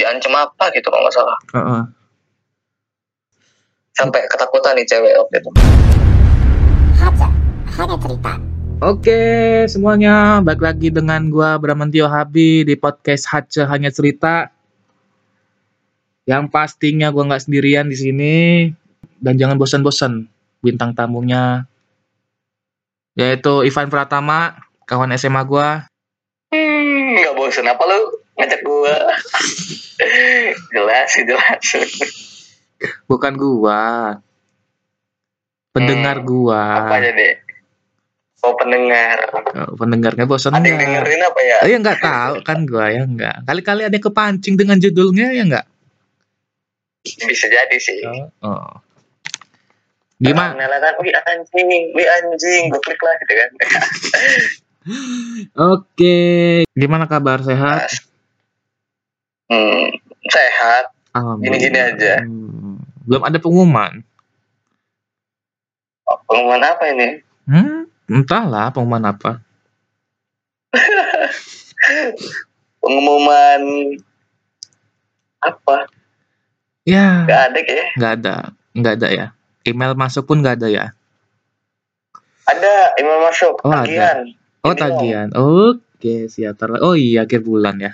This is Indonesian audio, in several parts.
diancam apa gitu kalau nggak salah Heeh. sampai ketakutan nih cewek waktu itu Haja, hanya cerita. Oke semuanya, balik lagi dengan gua Bramantio Habi di podcast Hace Hanya Cerita. Yang pastinya gua nggak sendirian di sini dan jangan bosan-bosan bintang tamunya yaitu Ivan Pratama, kawan SMA gua. Hmm, nggak bosen apa lu ngajak gua jelas jelas Bukan gua. Pendengar Hmm, gua. apa aja deh oh pendengar Oh, pendengarnya bosan ada yang dengerin apa ya Oh, ya nggak tahu kan gua ya nggak. Kali-kali ada yang kepancing dengan judulnya ya nggak? bisa jadi sih Oh. Gimana? Menyalakan, wih anjing, wih anjing, gue klik lah gitu kan. Oke, gimana kabar sehat? Hmm, sehat. Gini-gini aja. Hmm, Belum ada pengumuman. Oh, pengumuman apa ini? Hmm, entahlah pengumuman apa. Pengumuman apa? Ya, Gak ada kayaknya. nggak ada, nggak ada ya. Email masuk pun nggak ada ya. Ada email masuk, Oh, ada. tagihan. Oh Ini tagihan. Oke, siap. Oh iya akhir bulan ya.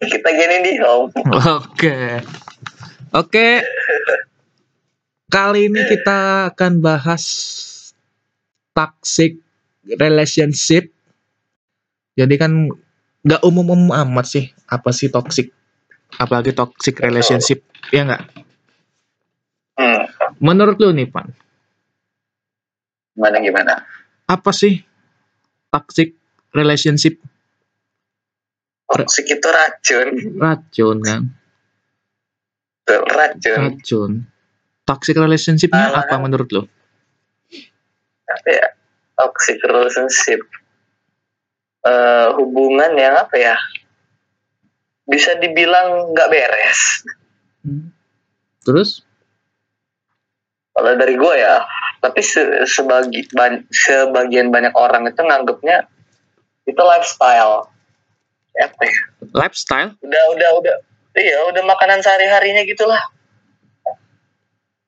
Kita gini di home. Oke. Oke. Kali ini kita akan bahas toxic relationship. Jadi kan nggak umum-umum amat sih apa sih toxic. Apalagi toxic relationship. Ya nggak? Hmm, Menurut lu nih, Pan. gimana gimana? Apa sih toxic relationship? Toxic itu racun, Racun kan? Racun. Racun. Toxic relationshipnya Ah. apa menurut? Apa ya? Toxic relationship. Eh, hubungan yang apa ya? Bisa dibilang nggak beres. Hmm. Terus? Kalau dari gue ya, tapi se- sebagi, ban- sebagian banyak orang itu nganggapnya itu lifestyle. Apa ya? Lifestyle? Udah, udah, udah. Iya, udah makanan sehari-harinya gitulah.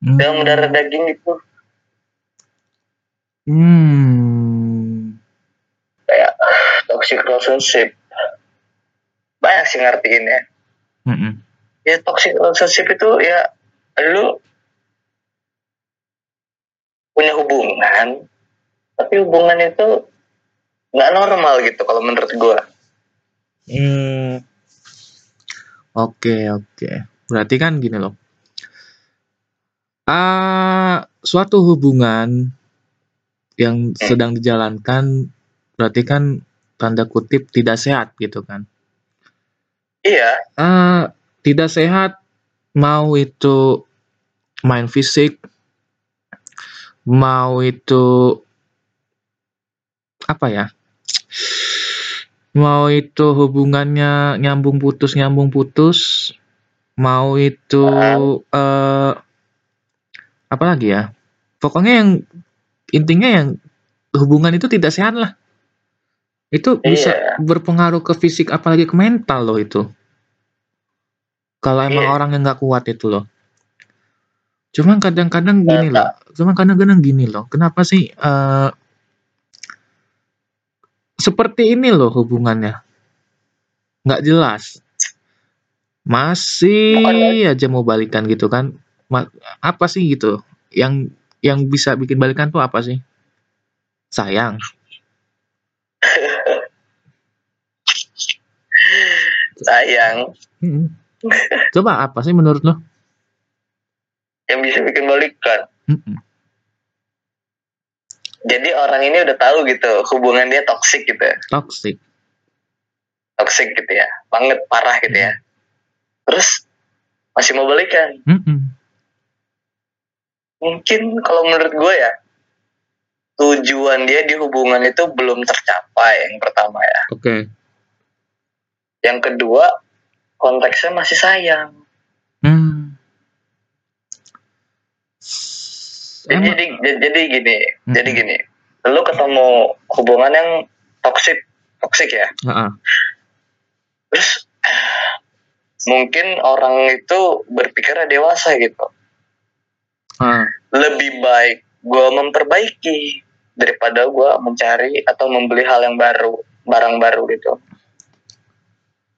Hmm. Udah mendarah daging gitu. Hmm. Kayak toxic relationship. Banyak sih ngertiin ya. Mm-mm. Ya toxic relationship itu ya lu punya hubungan, tapi hubungan itu nggak normal gitu kalau menurut gue. Hmm. Oke, oke. Berarti kan gini loh. Ah, suatu hubungan yang sedang dijalankan berarti kan tanda kutip tidak sehat gitu kan. Iya, Ah, tidak sehat mau itu main fisik, mau itu apa ya? Mau itu hubungannya nyambung putus nyambung putus, mau itu eh apa lagi ya? Pokoknya yang intinya yang hubungan itu tidak sehat lah. Itu bisa Iya. berpengaruh ke fisik apalagi ke mental loh itu. Kalau emang Iya. orang yang nggak kuat itu loh. Cuman kadang-kadang gini Mantap. loh. Cuman kadang-kadang gini loh. Kenapa sih eh seperti ini loh hubungannya? Nggak jelas. Masih aja mau balikan gitu kan? Ma- apa sih gitu? Yang yang bisa bikin balikan tuh apa sih? Sayang. sayang. Coba apa sih menurut lo? yang bisa bikin balikan. Jadi orang ini udah tahu gitu hubungan dia toxic gitu, ya. Toxic. toxic gitu ya, banget parah gitu ya. Terus masih mau balikan. Mm-mm. Mungkin kalau menurut gue ya tujuan dia di hubungan itu belum tercapai yang pertama ya. Oke. Yang kedua konteksnya masih sayang. Hmm. Jadi, Emang- jadi jadi- jadi gini, Mm-mm. jadi gini. Lu ketemu hubungan yang toxic, toxic ya. Ha-ha. Terus mungkin orang itu berpikirnya dewasa gitu Ah, lebih baik gue memperbaiki daripada gue mencari atau membeli hal yang baru barang baru gitu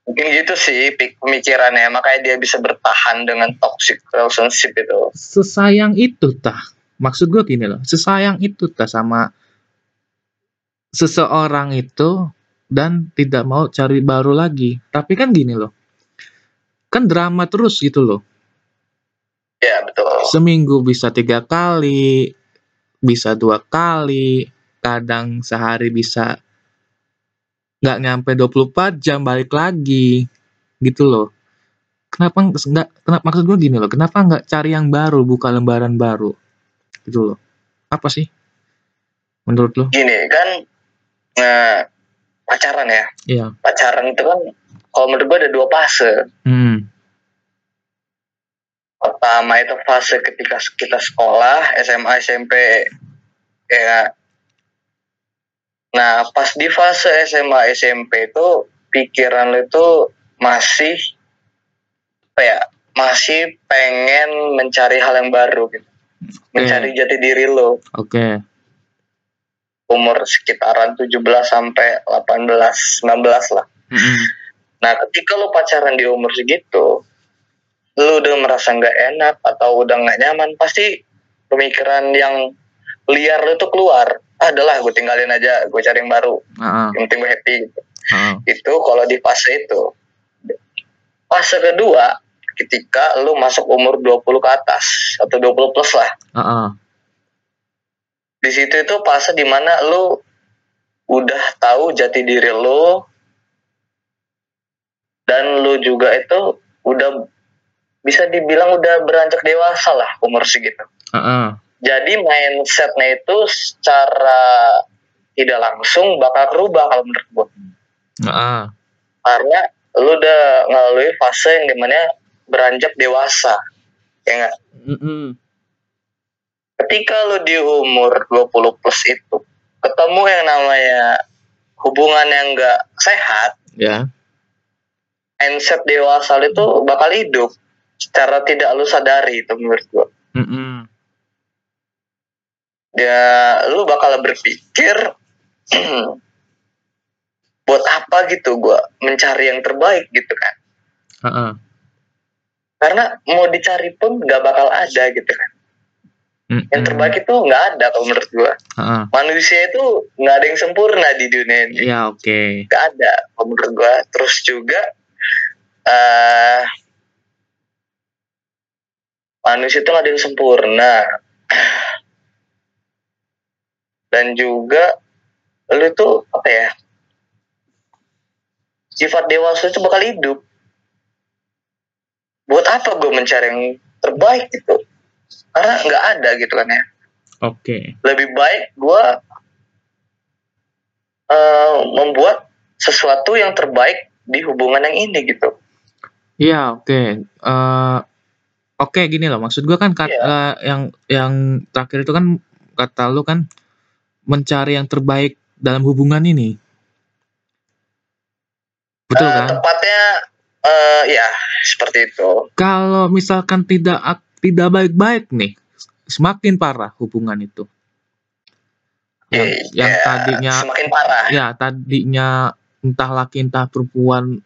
mungkin gitu sih pemikirannya makanya dia bisa bertahan dengan toxic relationship itu sesayang itu tah. Maksud gue gini loh, sesayang itu tah sama seseorang itu dan tidak mau cari baru lagi. Tapi kan gini loh, kan drama terus gitu loh. ya betul Seminggu bisa tiga kali, bisa dua kali, kadang sehari bisa nggak nyampe 24 jam balik lagi gitu loh. Kenapa nggak kenapa maksud gue gini loh, kenapa nggak cari yang baru, buka lembaran baru gitu loh. Apa sih menurut lo? gini kan nah, pacaran ya Iya. pacaran itu kan kalau menurut gue ada dua fase Hmm. pertama itu fase ketika kita sekolah SMA SMP ya nah pas di fase SMA SMP itu pikiran lo itu masih apa ya masih pengen mencari hal yang baru gitu mencari jati diri lo Oke. umur sekitaran 17 sampai 18 19 lah Mm-mm. Nah, ketika lu pacaran di umur segitu, lu udah merasa nggak enak atau udah nggak nyaman, pasti pemikiran yang liar lu tuh keluar. Ah, adalah gue tinggalin aja, gue cari yang baru. Ah, ah, Yang penting gue happy gitu. ah. Itu kalau di fase itu. Fase kedua, ketika lu masuk umur 20 ke atas atau 20 plus lah. Ah, ah. Di situ itu fase di mana lu udah tahu jati diri lu dan lu juga itu udah bisa dibilang udah beranjak dewasa lah umur segitu. Ah, ah. Jadi mindsetnya itu secara tidak langsung bakal berubah kalau menurut gue. Ah, ah. Karena lu udah melalui fase yang di mana beranjak dewasa. Ya nggak? Mm-mm. Ketika lu di umur 20 plus itu ketemu yang namanya hubungan yang nggak sehat, Ya. mindset dewasa lu itu bakal hidup secara tidak lu sadari itu menurut gua. Mm-mm. Ya lu bakal berpikir buat apa gitu gua mencari yang terbaik gitu kan. Ah, ah. Karena mau dicari pun nggak bakal ada gitu kan. Mm-mm. Yang terbaik itu nggak ada kalau menurut gua. Ah. Manusia itu nggak ada yang sempurna di dunia ini. Ya, oke. Nggak ada kalau menurut gua. Terus juga eh manusia itu nggak ada yang sempurna. Dan juga lu tuh apa ya? Sifat dewasa itu bakal hidup. Buat apa gue mencari yang terbaik gitu? Karena nggak ada gitu kan ya. Oke. lebih baik gue eh, membuat sesuatu yang terbaik di hubungan yang ini gitu. Iya, oke. Eh, oke, gini loh. Maksud gua kan kat- Iya. eh, yang yang terakhir itu kan kata lu kan mencari yang terbaik dalam hubungan ini. Betul Eh, kan? Tepatnya eh, ya seperti itu. Kalau misalkan tidak ak- tidak baik-baik nih, semakin parah hubungan itu. Yang, Eh, yang ya, tadinya semakin parah. ya tadinya entah laki entah perempuan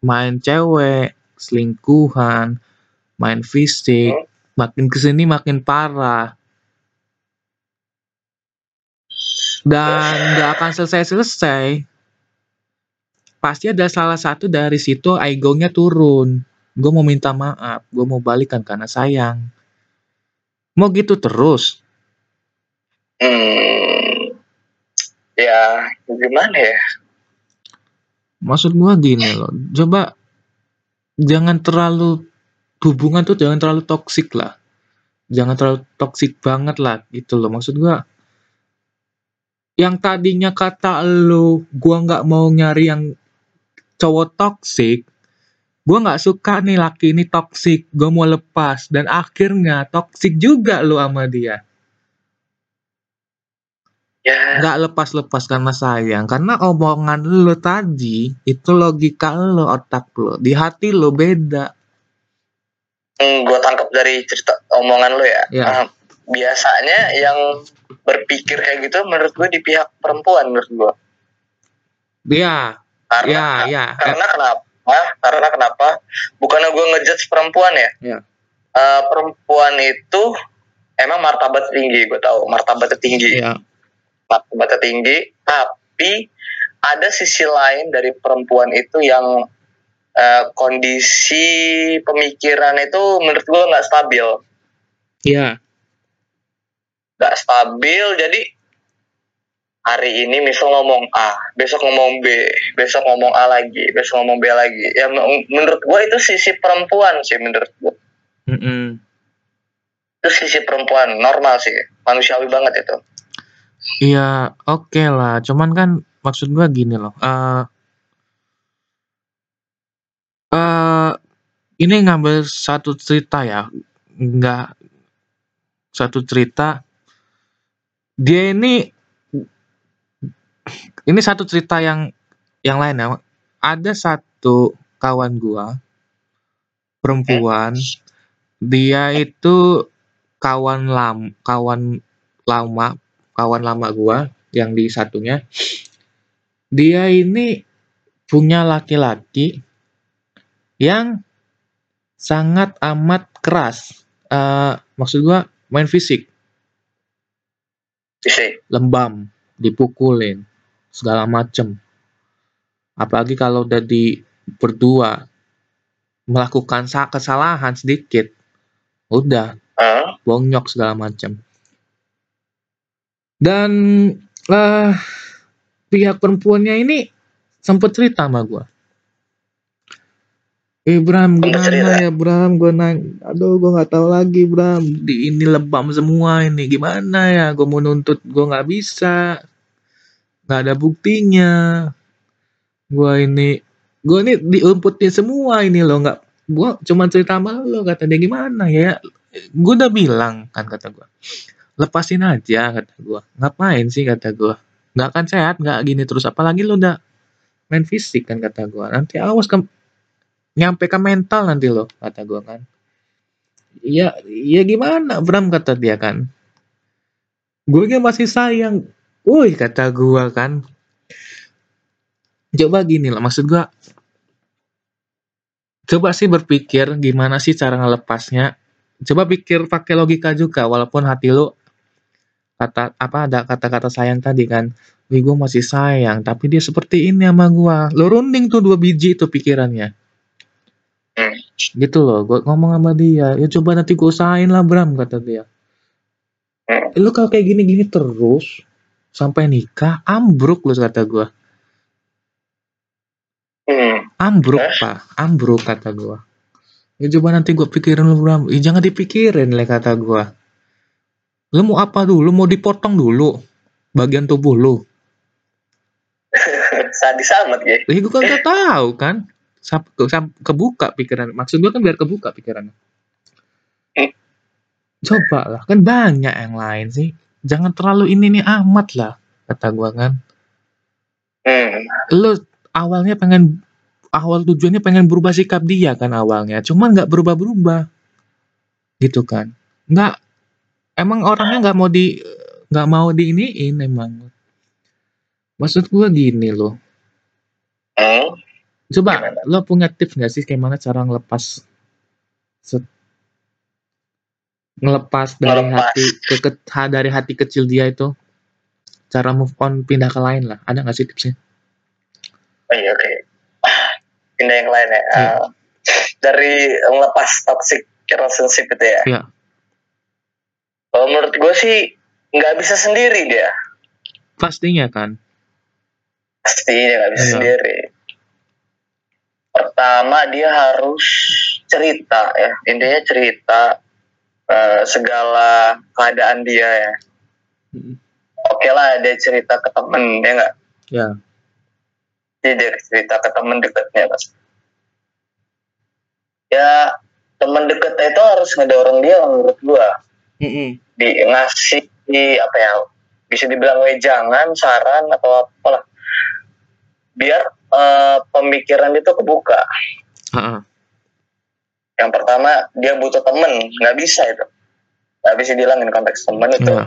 main cewek, selingkuhan, main fisik, Hmm. makin ke sini makin parah. Dan nggak akan selesai-selesai. Pasti ada salah satu dari situ egonya turun. Gue mau minta maaf, gue mau balikan karena sayang. Mau gitu terus. Hmm, ya gimana ya? Maksud gua gini loh, coba jangan terlalu hubungan tuh jangan terlalu toksik lah. Jangan terlalu toksik banget lah gitu loh. Maksud gua yang tadinya kata lu gua nggak mau nyari yang cowok toksik, gua nggak suka nih laki ini toksik, gua mau lepas dan akhirnya toksik juga lu sama dia. ya nggak lepas-lepas karena sayang karena omongan lo tadi itu logika lo otak lo di hati lo beda gue tangkap dari cerita omongan lo ya. Ya. Ah, biasanya yang berpikir kayak gitu menurut gue di pihak perempuan menurut gue. ya Karena ya ya karena kenapa? Karena kenapa? Bukannya gue ngejudge perempuan ya. Ya. Eh, perempuan itu emang martabat tinggi, gue tahu martabatnya tinggi, ya martabatnya tinggi. Tapi ada sisi lain dari perempuan itu yang eh, kondisi pemikiran itu menurut gue nggak stabil. ya nggak stabil jadi hari ini misal ngomong A besok ngomong B besok ngomong A lagi besok ngomong B lagi ya men- menurut gue itu sisi perempuan sih menurut gue Mm-mm. itu sisi perempuan normal sih manusiawi banget itu Iya, oke lah. Cuman kan maksud gua gini loh. eh eh, ini ngambil satu cerita ya, nggak satu cerita. Dia ini ini satu cerita yang yang lain ya. Ada satu kawan gua perempuan, dia itu kawan lam, kawan lama, kawan lama gua yang di satunya. Dia ini punya laki-laki yang sangat amat keras. Eh, maksud gua main fisik, sih lembam, dipukulin, segala macem. Apalagi kalau udah di berdua melakukan sa- kesalahan sedikit, udah Hah? bonyok segala macam. Dan eh pihak perempuannya ini sempet cerita sama gua. Eh Bram, Sempet gimana cerita? ya Bram? Gue nang, aduh gue nggak tahu lagi Bram. Di ini lebam semua ini. Gimana ya? Gue mau nuntut, gue nggak bisa. Nggak ada buktinya. Gue ini, gue ini diumputin semua ini loh. Nggak, gue cuma cerita sama lo. Kata dia gimana ya? Gue udah bilang kan kata gue. Lepasin aja kata gue. Ngapain sih kata gue. Nggak akan sehat, nggak gini terus. Apalagi lo udah main fisik kan kata gue. Nanti awas ke nyampe ke mental nanti lo kata gua kan ya ya gimana Bram kata dia kan gue masih sayang woi kata gua kan. Coba gini lah maksud gua coba sih berpikir gimana sih cara ngelepasnya. Coba pikir pakai logika juga walaupun hati lo kata apa ada kata-kata sayang tadi kan. Wih gue masih sayang tapi dia seperti ini sama gua. Lo runding tuh dua biji itu pikirannya. Hmm. gitu loh gue ngomong sama dia. Ya coba nanti gue usahain lah Bram kata dia. "Eh, lu kalau kayak gini-gini terus sampai nikah ambruk lu kata gue Hmm. ambruk Eh? pak. Ambruk kata gue ya coba nanti gue pikirin lu Bram ya, jangan dipikirin lah kata gue lu mau apa dulu? Mau dipotong dulu bagian tubuh lu. Sadis amat ya. Gue kan gak tahu kan. Sap, ke, kebuka pikiran. Maksud gue kan biar kebuka pikirannya. Hmm. coba lah kan banyak yang lain sih jangan terlalu ini nih amat lah kata gue kan hmm. lu awalnya pengen awal tujuannya pengen berubah sikap dia kan awalnya cuman nggak berubah-berubah gitu kan nggak emang orangnya nggak mau di nggak mau diiniin emang maksud gua gini loh Hmm. coba Gimana? lo punya tips nggak sih gimana cara ngelepas ngelepas dari Ngelepas. hati ke, ke dari hati kecil dia itu cara move on pindah ke lain lah. Ada nggak sih tipsnya? Oh, iya oke. Pindah yang lain ya. Iya. Ah, dari melepas toxic relationship itu ya. Iya. kalau menurut gue sih nggak bisa sendiri dia. Pastinya kan. Pasti dia nggak bisa Iya. sendiri. Pertama dia harus cerita ya. Intinya cerita eh, segala keadaan dia ya. Mm. oke lah dia cerita ke temen ya nggak? Ya. Jadi dia cerita ke temen dekatnya mas ya temen dekatnya itu harus ngedorong dia menurut gua. Di ngasih di apa ya bisa dibilang wejangan saran atau apalah. Biar eh, pemikiran itu kebuka. Heeh. Yang pertama dia butuh temen nggak bisa itu nggak bisa dihilangin konteks temen itu Iya.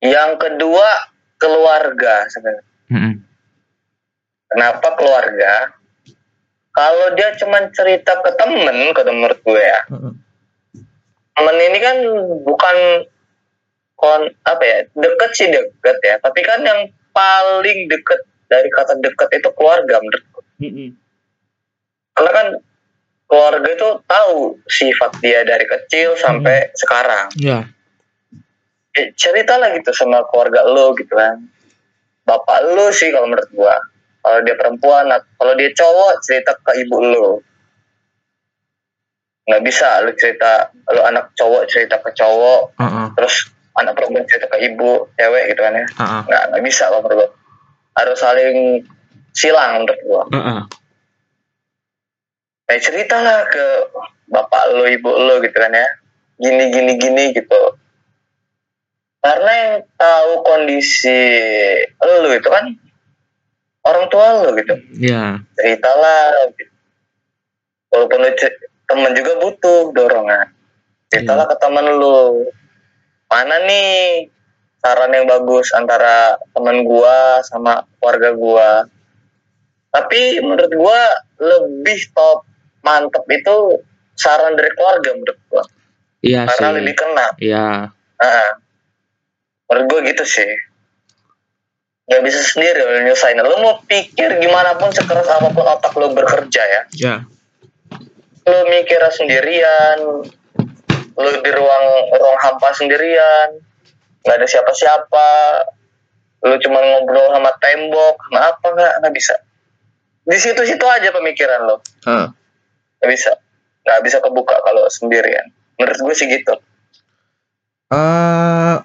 yang kedua keluarga sebenarnya Mm-mm. kenapa keluarga kalau dia cuma cerita ke temen ke menurut gue ya Heeh. temen ini kan bukan kon apa ya deket sih deket ya tapi kan yang paling deket dari kata deket itu keluarga menurut gue Mm-mm. karena kan keluarga itu tahu sifat dia dari kecil sampai sekarang Iya. eh, ceritalah gitu sama keluarga lo gitu kan bapak lo sih kalau menurut gua kalau dia perempuan kalau dia cowok cerita ke ibu lo nggak bisa lo cerita lo anak cowok cerita ke cowok Heeh. terus anak perempuan cerita ke ibu cewek gitu kan ya Heeh. nggak nggak bisa kalau menurut gua harus saling silang menurut gua Heeh. Kayak ceritalah ke bapak lo ibu lo gitu kan ya. Gini gini gini gitu. Karena yang tahu kondisi lo itu kan orang tua lo gitu. Iya. ceritalah gitu. walaupun lo temen juga butuh dorongan. Ceritalah ke temen lo. Mana nih saran yang bagus antara temen gua sama keluarga gua? Tapi menurut gua lebih top mantep. Itu saran dari keluarga menurut gua. Iya karena sih. lebih kena. Iya. Nah, menurut gua gitu sih. Nggak bisa sendiri lo nyusahin. Lo mau pikir gimana pun sekeras apa pun otak lo bekerja ya. Iya. lu mikirnya sendirian. Lu di ruang ruang hampa sendirian. Nggak ada siapa-siapa. Lu cuma ngobrol sama tembok sama apa nggak nggak bisa. Di situ-situ aja pemikiran lo Heeh. Nggak bisa nggak bisa kebuka kalau sendirian menurut gue sih gitu. Eh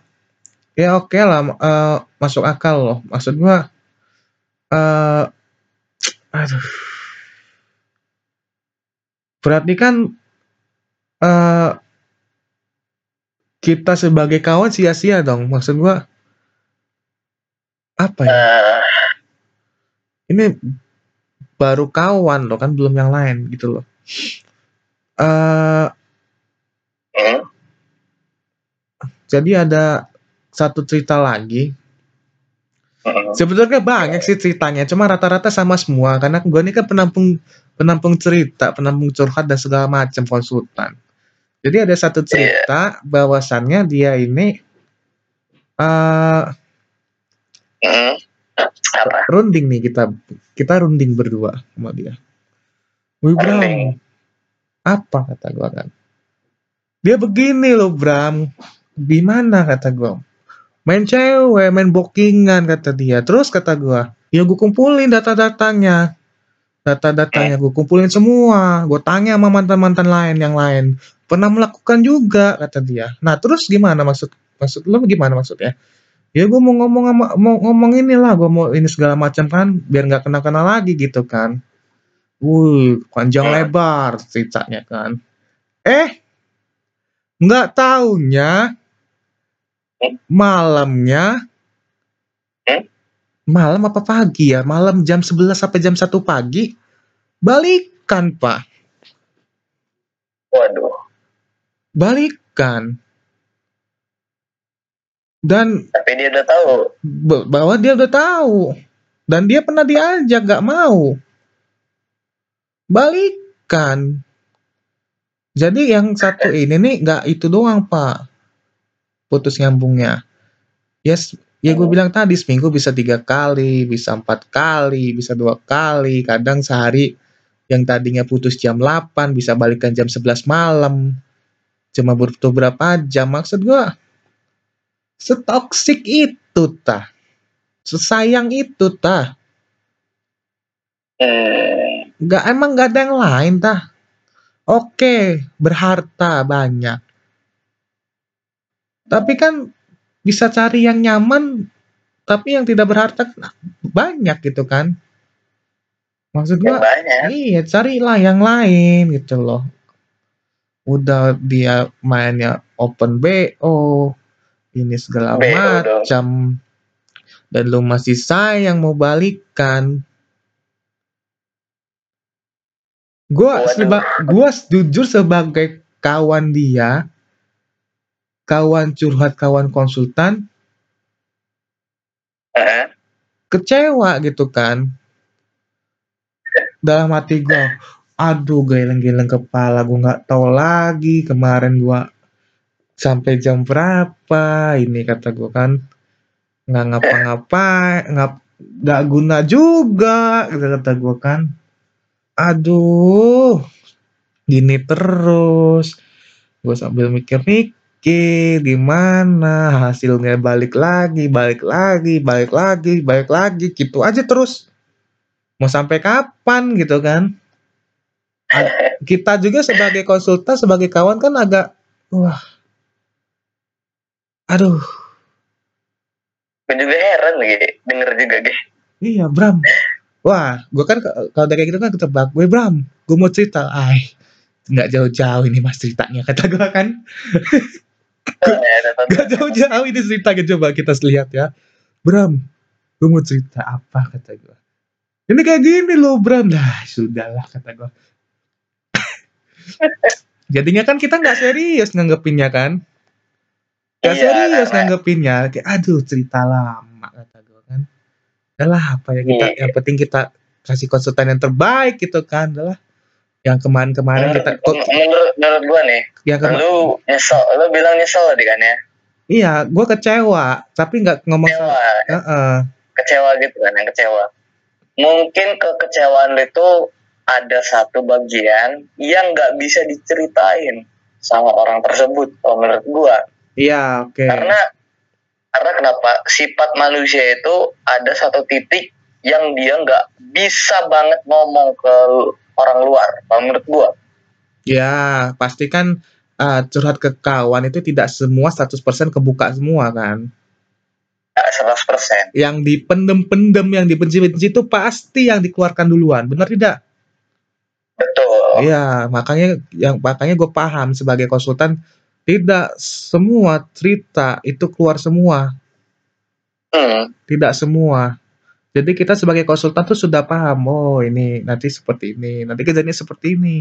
ya oke lah eh, masuk akal loh. Maksud gua eh aduh. Berarti kan eh kita sebagai kawan sia-sia dong. Maksud gua apa ya? Nah, ini baru kawan loh kan belum yang lain gitu loh eh hmm, jadi ada satu cerita lagi hmm, Sebetulnya banyak sih ceritanya, cuma rata-rata sama semua karena gue ini kan penampung penampung cerita, penampung curhat dan segala macam konsultan. Jadi ada satu cerita bahwasannya dia ini eh apa runding nih kita kita runding berdua sama dia. Wih Bram, apa kata gua kan? Dia begini loh Bram, gimana kata gua? Main cewek, main bookingan kata dia. Terus kata gua, ya gue kumpulin data-datanya. Data-datanya gue kumpulin semua. Gue tanya sama mantan-mantan lain yang lain. Pernah melakukan juga kata dia. Nah terus gimana maksud maksud lo gimana maksudnya? Ya gue mau ngomong sama, mau ngomong inilah, gue mau ini segala macam kan, biar nggak kena-kena lagi gitu kan. Wih, panjang lebar ceritanya kan. Eh, nggak taunya malamnya Hmm? malam apa pagi ya? Malam jam 11 sampai jam 1 pagi balikan, Pak. waduh Balikan. Dan tapi dia udah tahu bahwa dia udah tahu dan dia pernah diajak gak mau balikan. Jadi yang satu ini nih gak itu doang pak. Putus nyambungnya. Yes ya gue bilang tadi seminggu bisa tiga kali bisa empat kali bisa dua kali. Kadang sehari yang tadinya putus jam 8 bisa balikan jam 11 malam. Cuma butuh berapa jam maksud gue setoksik itu tah. Sesayang itu tah. Hmm, nggak emang nggak ada yang lain tah. Oke berharta banyak. Tapi kan bisa cari yang nyaman tapi yang tidak berharta kan banyak gitu kan. Maksud yang gua iya carilah yang lain gitu loh. Udah dia mainnya open BO ini segala macam. Dan lu masih sayang mau balikan gua Waduh. seba- gua jujur sebagai kawan dia kawan curhat kawan konsultan Heeh. kecewa gitu kan dalam hati gua aduh geleng-geleng kepala gua nggak tahu lagi kemarin gua sampai jam berapa ini kata gua kan nggak ngapa-ngapain ngap nggak guna juga gitu kata gua kan aduh gini terus. Gua sambil mikir-mikir gimana? Hasilnya balik lagi balik lagi balik lagi balik lagi. Gitu aja terus. Mau sampai kapan gitu kan? Kita juga sebagai konsultan sebagai kawan kan agak wah. Aduh. Gue juga heran lagi denger juga Ge. iya Bram wah gue kan kalau kayak gitu kan ketebak gue Bram gue mau cerita ay nggak jauh-jauh ini mas ceritanya kata gue kan Ya, tetap- Gak jauh-jauh ini ceritanya coba kita lihat ya. Bram, gue mau cerita apa kata gue. Ini kayak gini loh Bram. Nah sudahlah kata gue. Jadinya kan kita nggak serius nganggepinnya kan. Gak Iya, serius nganggepinnya. Kayak aduh cerita lama. Udah apa ya kita. Iya. Yang penting kita kasih konsultan yang terbaik gitu kan. Udah Yang kemarin-kemarin kita. Kok, menurut, menurut gue nih, yang kema- lu nyesel, lu bilang nyesel tadi kan ya? Iya, gue kecewa. Tapi nggak ngomong Kecewa, soal. Heeh. kecewa gitu kan, yang kecewa. Mungkin kekecewaan lu itu ada satu bagian yang nggak bisa diceritain sama orang tersebut, kalau menurut gua. Iya, oke. Karena karena kenapa sifat manusia itu ada satu titik yang dia nggak bisa banget ngomong ke orang luar, kalau menurut gua. Ya, pasti kan uh, curhat ke kawan itu tidak semua 100% kebuka semua kan. Nggak 100%. Yang dipendem-pendem, yang dibenci-benci itu pasti yang dikeluarkan duluan. Benar tidak? Betul. Iya, makanya yang makanya gue paham sebagai konsultan tidak semua cerita itu keluar semua, Hmm. tidak semua. Jadi kita sebagai konsultan tuh sudah paham, oh ini nanti seperti ini, nanti kejadiannya seperti ini,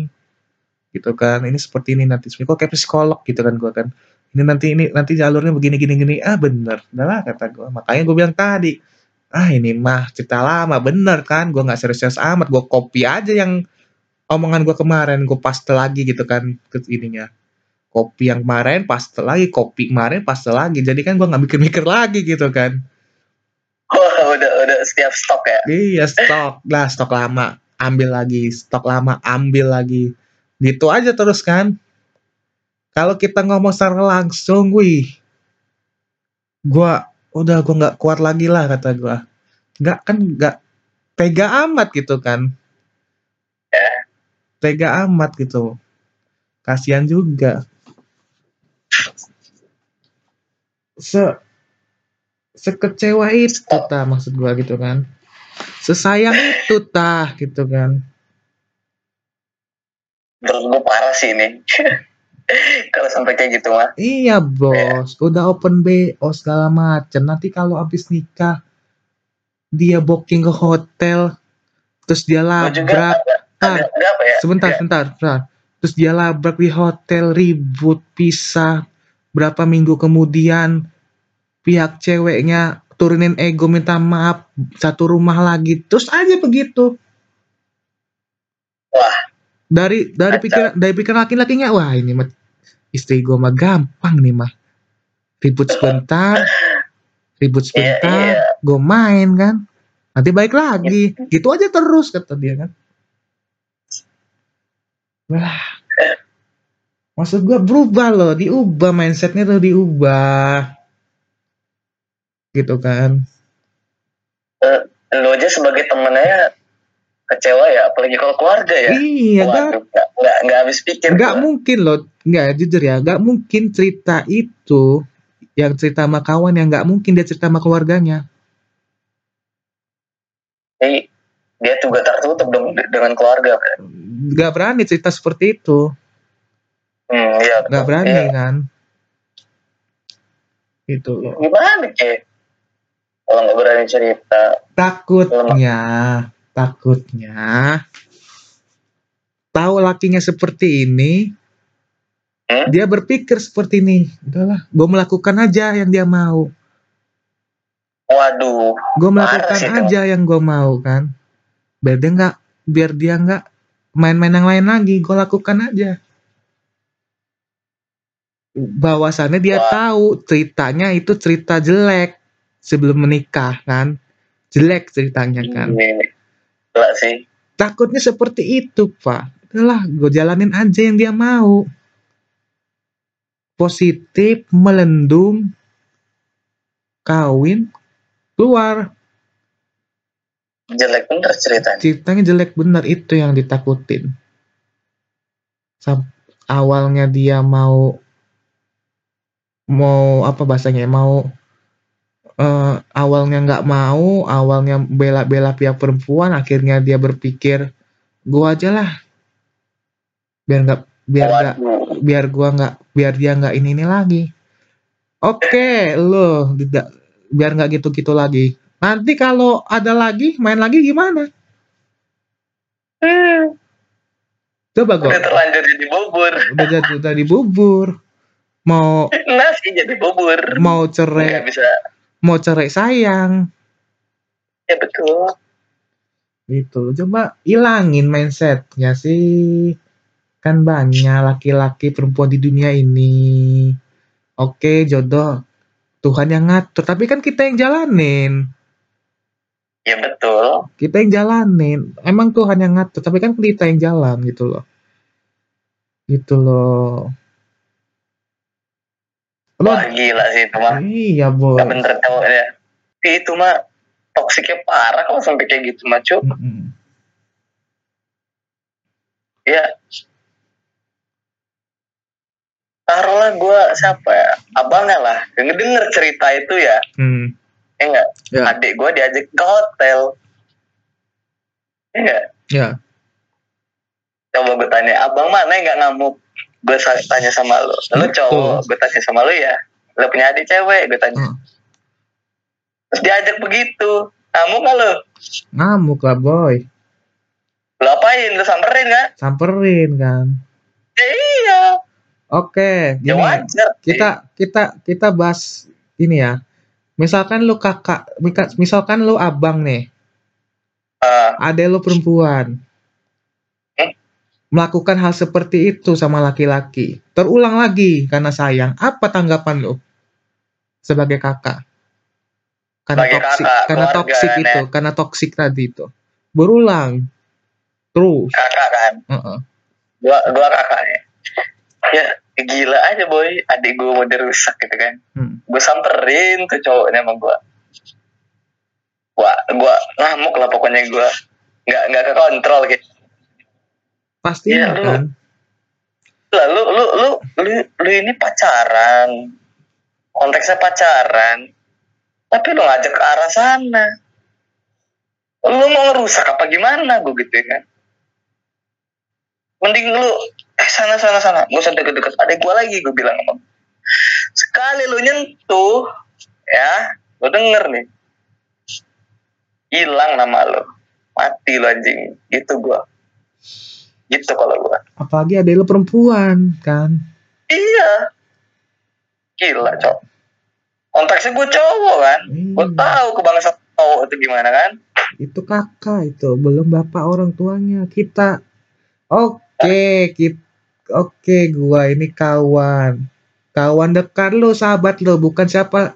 gitu kan? Ini seperti ini nanti. Kok kayak psikolog gitu kan gue kan? Ini nanti ini nanti jalurnya begini gini gini. Ah bener, udah lah kata gue. Makanya gue bilang tadi, ah ini mah cerita lama bener kan? Gue nggak serius-serius amat, gue copy aja yang omongan gue kemarin, gue paste lagi gitu kan ke ininya. Kopi yang kemarin, paste lagi, kopi kemarin, paste lagi. Jadi kan gue nggak mikir-mikir lagi gitu kan. Wah, udah udah setiap stok ya. Iya stok. Lah stok lama. Ambil lagi stok lama ambil lagi. Gitu aja terus kan. Kalau kita ngomong secara langsung wih. Gua udah gua nggak kuat lagi lah kata gua. Nggak kan nggak tega amat gitu kan. Tega amat gitu. Kasihan juga se sekecewa itu ta maksud gua gitu kan. Sesayang itu tah gitu kan. Menurut gue parah sih ini. Kalau sampai kayak gitu mah. iya bos. Udah open BO segala macem. Nanti kalau abis nikah dia booking ke hotel terus dia labrak. ada, Tar, ada, ada apa ya? sebentar Ya, sebentar sebentar. Terus dia labrak di hotel ribut pisah berapa minggu kemudian pihak ceweknya turunin ego minta maaf satu rumah lagi terus aja begitu. Wah. dari dari pikiran dari pikiran laki-lakinya wah ini mah istri gue mah gampang nih mah. Ribut sebentar ribut Iya, sebentar iya. gue main kan. Nanti baik lagi. Gitu aja terus kata dia kan. Wah. Maksud gue berubah loh diubah mindsetnya tuh diubah gitu kan Lu aja sebagai temennya kecewa ya, apalagi kalau keluarga ya. iya Waduh, nggak nggak nggak habis pikir. nggak gua. mungkin loh nggak jujur ya nggak mungkin cerita itu yang cerita sama kawan yang nggak mungkin dia cerita sama keluarganya Jadi, dia juga tertutup dong de- dengan keluarga kan. nggak berani cerita seperti itu Hmm, iya. nggak berani Iya. kan gitu loh Gimana Ki? Kalau nggak berani cerita. takutnya takutnya tahu lakinya seperti ini Hmm? dia berpikir seperti ini udahlah gue melakukan aja yang dia mau Waduh. gue melakukan itu. aja yang gue mau kan biar dia nggak biar dia nggak main-main yang lain lagi gue lakukan aja bahwasannya dia Wah. tahu ceritanya itu cerita jelek sebelum menikah kan jelek ceritanya kan Ini. Gila sih. takutnya seperti itu pak udahlah gue jalanin aja yang dia mau positif melendung kawin keluar Jelek bener ceritanya. ceritanya jelek bener itu yang ditakutin Sam- awalnya dia mau mau apa bahasanya ya, mau eh, awalnya nggak mau awalnya bela-bela pihak perempuan akhirnya dia berpikir gua aja lah biar nggak biar nggak biar gua nggak biar dia nggak ini ini lagi oke lo tidak biar nggak gitu gitu lagi nanti kalau ada lagi main lagi gimana Hmm. coba gue Udah terlanjur jadi bubur. udah jadi udah dibubur mau Nasi jadi bubur. mau cerai bisa. Mau cerai sayang. Ya betul. gitu. Coba ilangin mindsetnya sih. Kan banyak laki-laki perempuan di dunia ini. Oke jodoh. Tuhan yang ngatur. Tapi kan kita yang jalanin. Ya betul. kita yang jalanin. Emang Tuhan yang ngatur tapi kan kita yang jalan gitu loh. Gitu loh. lo Wah gila sih itu mah. iya boy Gak bener cowok ya. Tapi itu mah toksiknya parah kalau sampai kayak gitu mah Cuk. Mm-mm. Ya. Taruhlah gue siapa ya? Abangnya lah. Yang denger cerita itu ya. Hmm. Ya enggak? Ya. Adik gue diajak ke hotel. Ya enggak? ya Coba gue tanya, abang mana yang gak ngamuk? Gue tanya sama lo. Lo cowok, gue tanya sama lo ya. Lo punya adik cewek, gue tanya. Hmm. Terus diajak begitu. Ngamuk gak lo? ngamuk lah boy Lo apain? Lo samperin gak? samperin kan Ya iya. oke Ya gini wajar. kita kita kita bahas ini ya misalkan lu kakak misalkan lu abang nih Ah, ada lu perempuan? Melakukan hal seperti itu sama laki-laki terulang lagi karena sayang apa tanggapan lu sebagai kakak karena Sebagai toksik kakak, karena toksik kan ya. itu karena toksik tadi itu berulang terus kakak kan. Heeh. Dua, dua kakaknya. Ya gila aja boy. Adik gue mau dirusak gitu kan. Hmm. Gue samperin tuh cowoknya sama gue. Wah, gue ngamuk lah pokoknya gue. Nggak nggak ke kontrol gitu. Pastinya Iya, lu- kan Lah, lu, lu, lu, lu, lu ini pacaran. Konteksnya pacaran. Tapi lu ngajak ke arah sana. Lu mau ngerusak apa gimana gue gitu kan. Mending lu, eh sana, sana, sana. Gak usah deket-deket adek gue lagi, gue bilang sama. Sekali lu nyentuh, ya, lu denger nih. Hilang nama lu. Mati lu anjing. Gitu gue. Gitu kalau gue. apalagi ada lu perempuan kan Iya. Gila, cowok. Konteksnya gue cowok kan. Gue Iya. tahu kebangsaan cowok itu gimana kan. itu kakak itu belum bapak orang tuanya kita oke kita oke gua ini kawan kawan dekat lo sahabat lo bukan siapa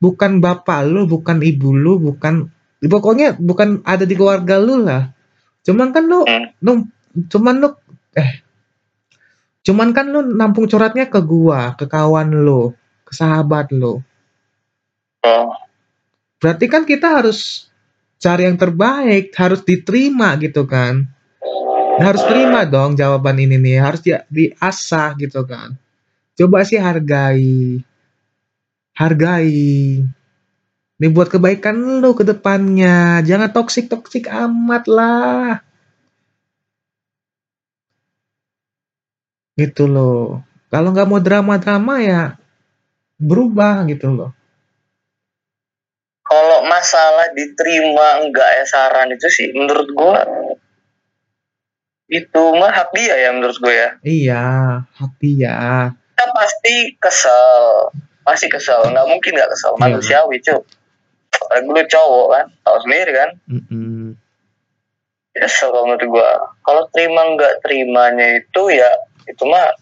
bukan bapak lo bukan ibu lo bukan pokoknya bukan ada di keluarga lo lah cuman kan lo Hmm. Cuman lo eh cuman kan lo nampung curhatnya ke gua ke kawan lo ke sahabat lo Oh, berarti kan kita harus cari yang terbaik, harus diterima gitu kan. Harus terima dong jawaban ini nih, harus di, diasah gitu kan. Coba sih hargai. Hargai. Ini buat kebaikan lu ke depannya. Jangan toksik-toksik amat lah. Gitu loh. Kalau nggak mau drama-drama ya berubah gitu loh. Kalau masalah diterima enggak ya saran itu sih menurut gua itu mah hak dia ya menurut gue ya. Iya hak dia. Kita pasti kesel pasti kesel. Nggak mungkin nggak kesel Iya. manusiawi cuy. Apalagi lu cowok kan tahu sendiri kan. Mm-mm. kesel kalau menurut gua. Kalau terima nggak terimanya itu ya itu mah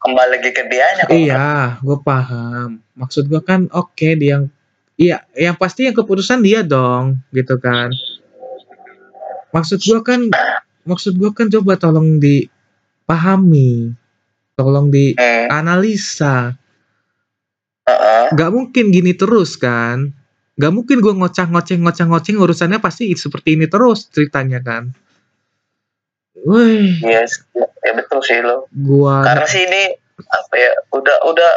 kembali lagi ke dianya iya gue paham. Maksud gue kan oke dia yang iya yang pasti yang keputusan dia dong gitu kan. Maksud gue kan maksud gue kan coba tolong dipahami tolong dianalisa. Heeh. nggak mungkin gini terus kan. Nggak mungkin gue ngocah ngoceng ngocah ngoceng urusannya pasti seperti ini terus ceritanya kan Wih, Yes, ya betul sih lo. gua Karena sih ini apa ya, udah udah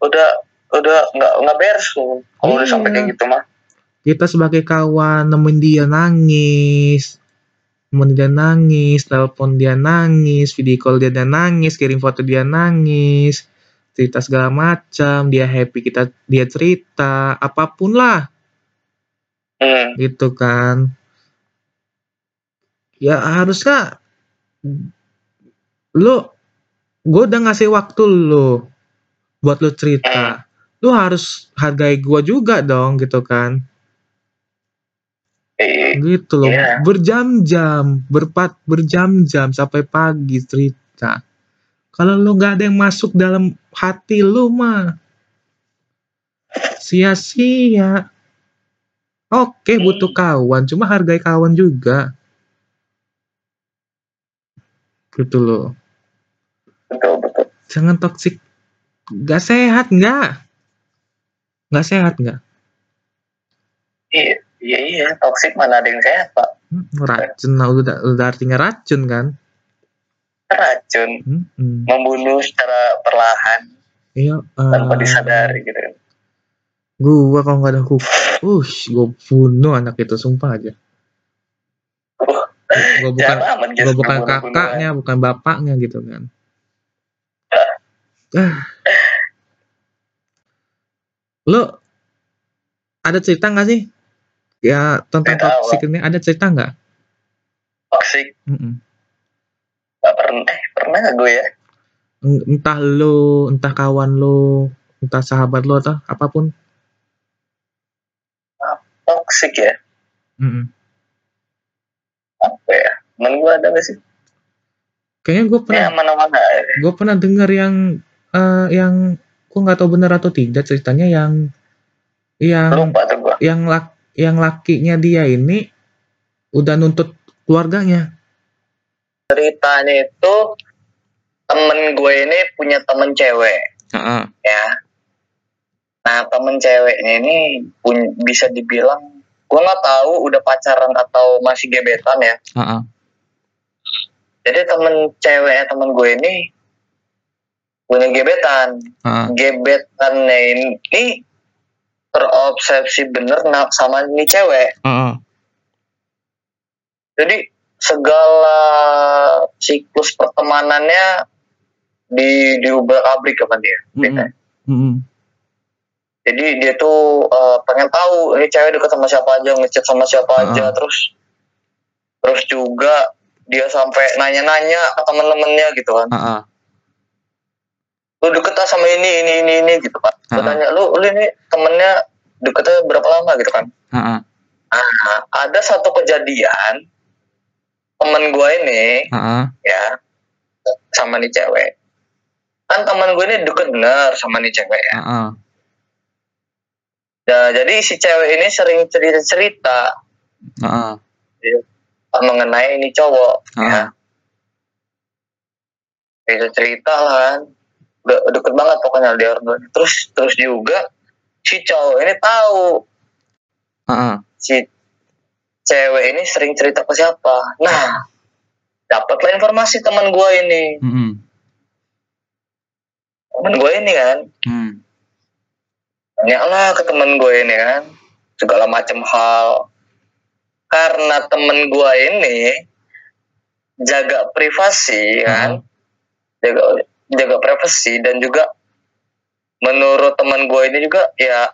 udah udah nggak nggak beres tuh. Kalau udah Iya. sampai kayak gitu mah. kita sebagai kawan nemenin dia nangis nemenin dia nangis telepon dia nangis video call dia dia nangis kirim foto dia nangis cerita segala macam dia happy kita dia cerita apa pun lah Hmm. gitu kan ya harusnya lu gue udah ngasih waktu lu buat lu cerita. Lu harus hargai gue juga dong gitu kan? Eh, gitu loh. Iya. berjam-jam berpat berjam-jam sampai pagi cerita. Kalau lu nggak ada yang masuk dalam hati lu mah sia-sia. Oke butuh kawan cuma hargai kawan juga gitu loh betul betul. jangan toksik nggak sehat nggak nggak sehat nggak Iya, iya iya. Toxic mana ada yang sehat pak? Hmm, racun lah udah udah artinya racun kan Racun, Hmm, hmm. membunuh secara perlahan iya tanpa eh, disadari gitu. kan. Gua kalau nggak ada hukum, ush, gue bunuh anak itu sumpah aja. Gue bukan, gue bukan kakaknya, bukan bapaknya gitu kan. Ah. Lo ada cerita nggak sih? Ya tentang toxic ini ada cerita nggak? Toxic, Mm-mm. nggak pernah. Eh pernah nggak gue ya? En- Entah lo, entah kawan lo, entah sahabat lo atau apa pun. Toxic ya? Mm-mm. Apa ya? Temen gue ada nggak sih? Kayaknya gue pernah Ya mana-mana. ya. gue pernah dengar yang eh, yang gue nggak tahu benar atau tidak ceritanya yang yang Lupa yang lak yang lakinya dia ini udah nuntut keluarganya Ceritanya itu temen gue ini punya temen cewek. Heeh. ya. Nah temen ceweknya ini pun bisa dibilang gue nggak tahu udah pacaran atau masih gebetan ya. Heeh. Jadi temen ceweknya temen gue ini punya gebetan. Heeh. Gebetannya ini terobsesi bener sama ini cewek. Heeh. Jadi segala siklus pertemanannya di diubah abrik sama dia. Mm-mm. Mm-mm. Jadi dia tuh eh, pengen tahu ini cewek deket sama siapa aja, ngechat sama siapa Ah. aja, terus terus juga dia sampai nanya-nanya ke temen-temennya gitu kan. Heeh. Lu deket sama ini, ini, ini, ini gitu kan. Gue Ah. tanya, lu, lu ini temennya deketnya berapa lama gitu kan. Heeh. Nah, ada satu kejadian temen gue ini Heeh. ya sama nih cewek. Kan temen gue ini deket bener sama nih cewek ya. Heeh. Nah, jadi si cewek ini sering cerita-cerita Heeh. mengenai ini cowok ya. Heeh. Cerita cerita lah kan. Udah deket banget pokoknya dia Terus terus juga si cowok ini tahu Heeh. si cewek ini sering cerita ke siapa. Nah, dapatlah informasi teman gua ini. Mm-mm. Teman gua ini kan, Mm. Tanyalah ke teman gua ini kan, segala macam hal. Karena temen gua ini jaga privasi kan, jaga jaga privasi dan juga menurut teman gue ini juga ya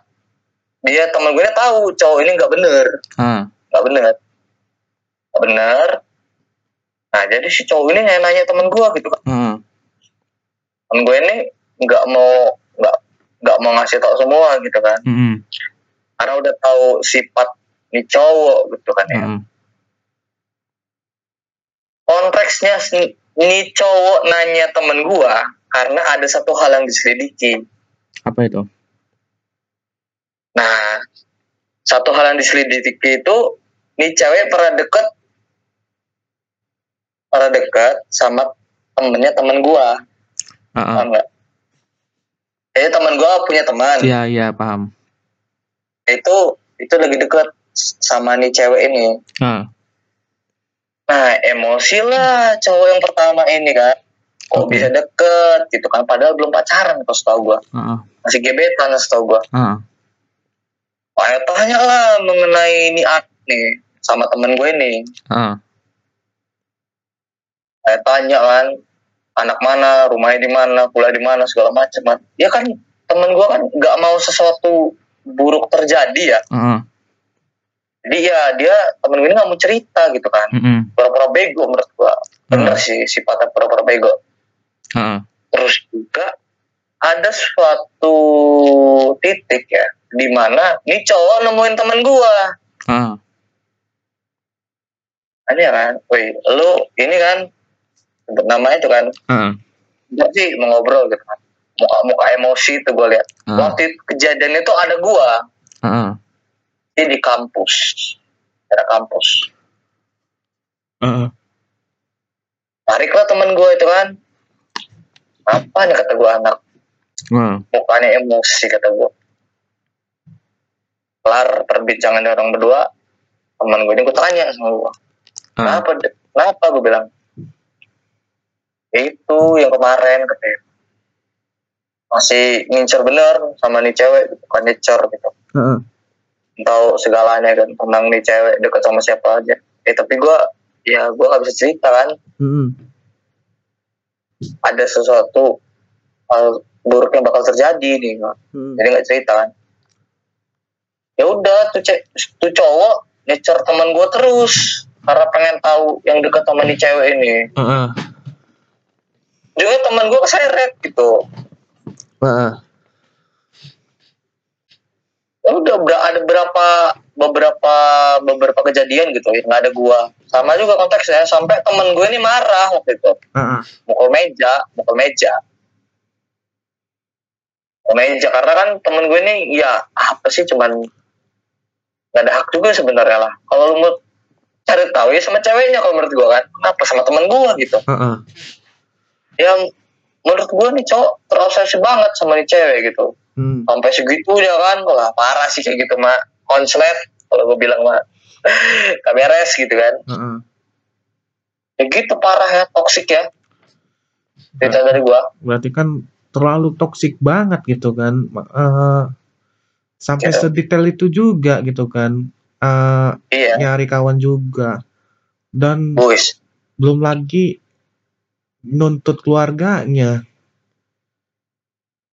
dia teman gue ini tahu cowok ini nggak bener Ah. nggak bener nggak bener nah jadi si cowok ini nanya nanya teman gue gitu kan Ah. temen gue ini nggak mau nggak nggak mau ngasih tahu semua gitu kan Mm-mm. karena udah tahu sifat nih cowok gitu kan ya Mm-mm. konteksnya si- nih cowok nanya temen gue karena ada satu hal yang diselidiki Apa itu? nah satu hal yang diselidiki itu nih cewek pernah deket pernah deket sama temennya temen gue ah. paham nggak jadi temen gue punya teman Iya, iya, paham. itu itu lagi deket sama nih cewek ini Ah. Nah, emosi lah cowok yang pertama ini kan. Kok Oke. bisa deket gitu kan. Padahal belum pacaran kalau setahu gue. Ah. Masih gebetan setahu gue. Ah. Wah, tanya lah mengenai ini art nih. Sama temen gue nih. Ah. Saya tanya kan. Anak mana, rumahnya di mana, kuliah di mana, segala macam kan. Ya kan temen gue kan nggak mau sesuatu buruk terjadi ya. Ah. ah. Jadi ya dia temen gue ini nggak mau cerita gitu kan. Mm-mm. Pura-pura bego menurut gue. Bener Hmm. sih sifatnya pura-pura bego. Ah. terus juga ada suatu titik ya di mana nih cowok nemuin temen gua Ah. aneh kan woi lu ini kan sebut namanya itu kan enggak sih mau ngobrol gitu kan muka muka emosi tuh gua lihat Ah. waktu itu kejadian itu ada gua Ah. ini di kampus ada kampus Ah. tariklah temen gua itu kan apa nih kata gua anak Ah. mukanya emosi kata gua kelar perbincangan orang berdua teman gue ini gue tanya sama gua Ah. Kenapa? Dek? Kenapa gue bilang? Itu yang kemarin katanya. Masih ngincer bener sama nih cewek, bukan ngincer gitu. Ah. Tahu segalanya kan tentang nih cewek deket sama siapa aja. Eh tapi gue, ya gue nggak bisa cerita kan. Mm-mm. Ada sesuatu hal buruk yang bakal terjadi nih. Mm. Jadi nggak cerita kan. Ya udah tuh, ce- tuh cowok ngecer teman gue terus karena pengen tahu yang dekat sama nih cewek ini. Ah. Juga teman gue keseret gitu. Ah. ya udah udah ada berapa beberapa beberapa kejadian gitu ya nggak ada gua. Sama juga konteksnya sampai temen gue ini marah waktu itu. Ah. mukul meja mukul meja. Mukul meja karena kan temen gue ini ya apa sih cuman nggak ada hak juga sebenarnya lah. Kalau lu mau cari tahu ya sama ceweknya kalau menurut gua kan. Kenapa? Sama temen gua gitu. Ah. Yang menurut gua nih cowok terobsesi banget sama nih cewek gitu. Hmm. sampai segitunya kan wah parah sih kayak gitu mak konslet kalau gue bilang mah kameres gitu kan. Ah. ya gitu parah ya toksik ya. Cerita dari gua. Berarti kan terlalu toksik banget gitu kan. Eh, sampai Iya. sedetail itu juga gitu kan. Eh, iya. nyari kawan juga. Dan boys. belum lagi nuntut keluarganya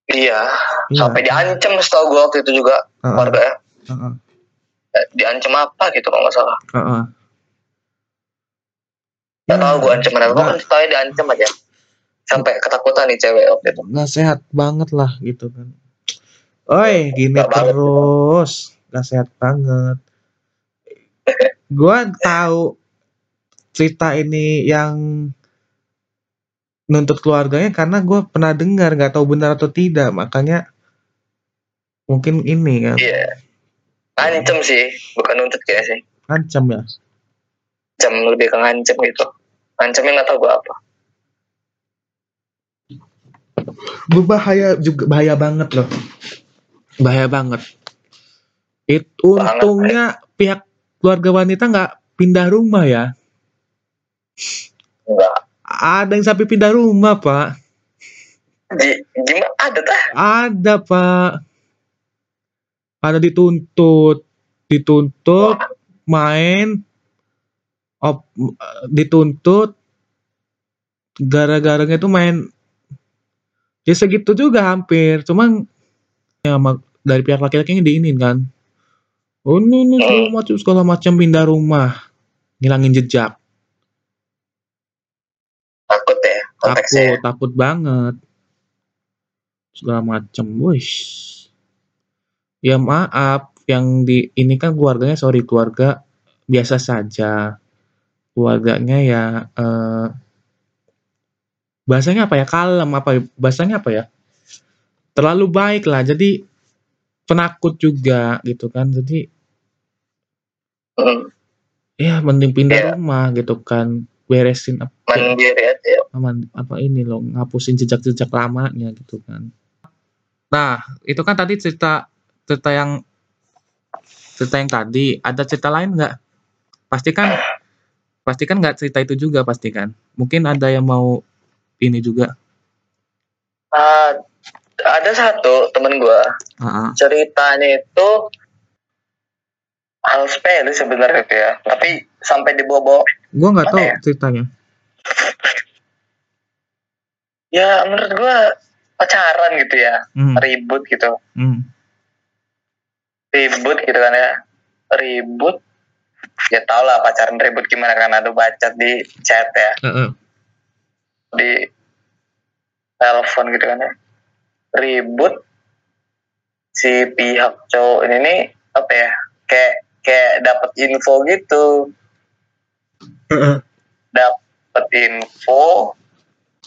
iya Iya. sampai diancam setahu gua waktu itu juga Ah, ah. keluarga ya ah. Eh, diancam apa gitu kalau nggak salah Ah, ah. nggak Ya, tahu gua ancaman apa nggak- kan tahu diancam aja sampai ketakutan nih cewek waktu itu nggak sehat banget lah gitu kan. Oi, gini banget. terus, nggak sehat banget. Gua tahu cerita ini yang nuntut keluarganya karena gue pernah dengar nggak tahu benar atau tidak. Makanya mungkin ini kan iya. Ancam sih bukan nuntut kayak sih. Ancam ya? Jam lebih ke ngancam gitu. Ngancamnya nggak tahu gua apa. Berbahaya juga bahaya banget loh. Bahaya banget. It, Banget, untungnya pihak keluarga wanita nggak pindah rumah ya? Enggak ada yang sampai pindah rumah pak. Di, gimana ada tah ada pak. Ada dituntut. Dituntut main. Op, dituntut. Gara-garanya itu main. Ya segitu juga hampir. Cuman ya dari pihak laki-laki diinin kan. Oh ini, ini segala macam segala macam pindah rumah. Ngilangin jejak takut ya konteksnya takut takut banget. Segala macam wih ya maaf yang di ini kan keluarganya sorry keluarga biasa saja. Keluarganya ya eh, bahasanya apa ya? Kalem apa ya? bahasanya apa ya? Terlalu baik lah jadi penakut juga gitu kan. Jadi Hmm, ya mending pindah Iya. rumah gitu kan. Beresin apa mandiri aja ya. aman apa ini loh ngapusin jejak-jejak lamanya gitu kan. Nah itu kan tadi cerita cerita yang cerita yang tadi ada cerita lain nggak? Pasti kan pasti kan nggak cerita itu juga pasti kan. Mungkin ada yang mau ini juga. Ah, ada satu temen gua Ah, ceritanya itu hal sepele sebenarnya ya tapi sampai dibawa-bawa gue nggak tahu ya? ceritanya. Ya menurut gua pacaran gitu ya. Hmm, ribut gitu. Hmm, ribut gitu kan ya. Ribut. Ya tau lah pacaran ribut gimana kan ada bacot di chat ya. Eh, eh. di telepon gitu kan ya. Ribut. Si pihak cowok ini nih apa ya kayak kayak dapat info gitu. Eh, eh. Dapat info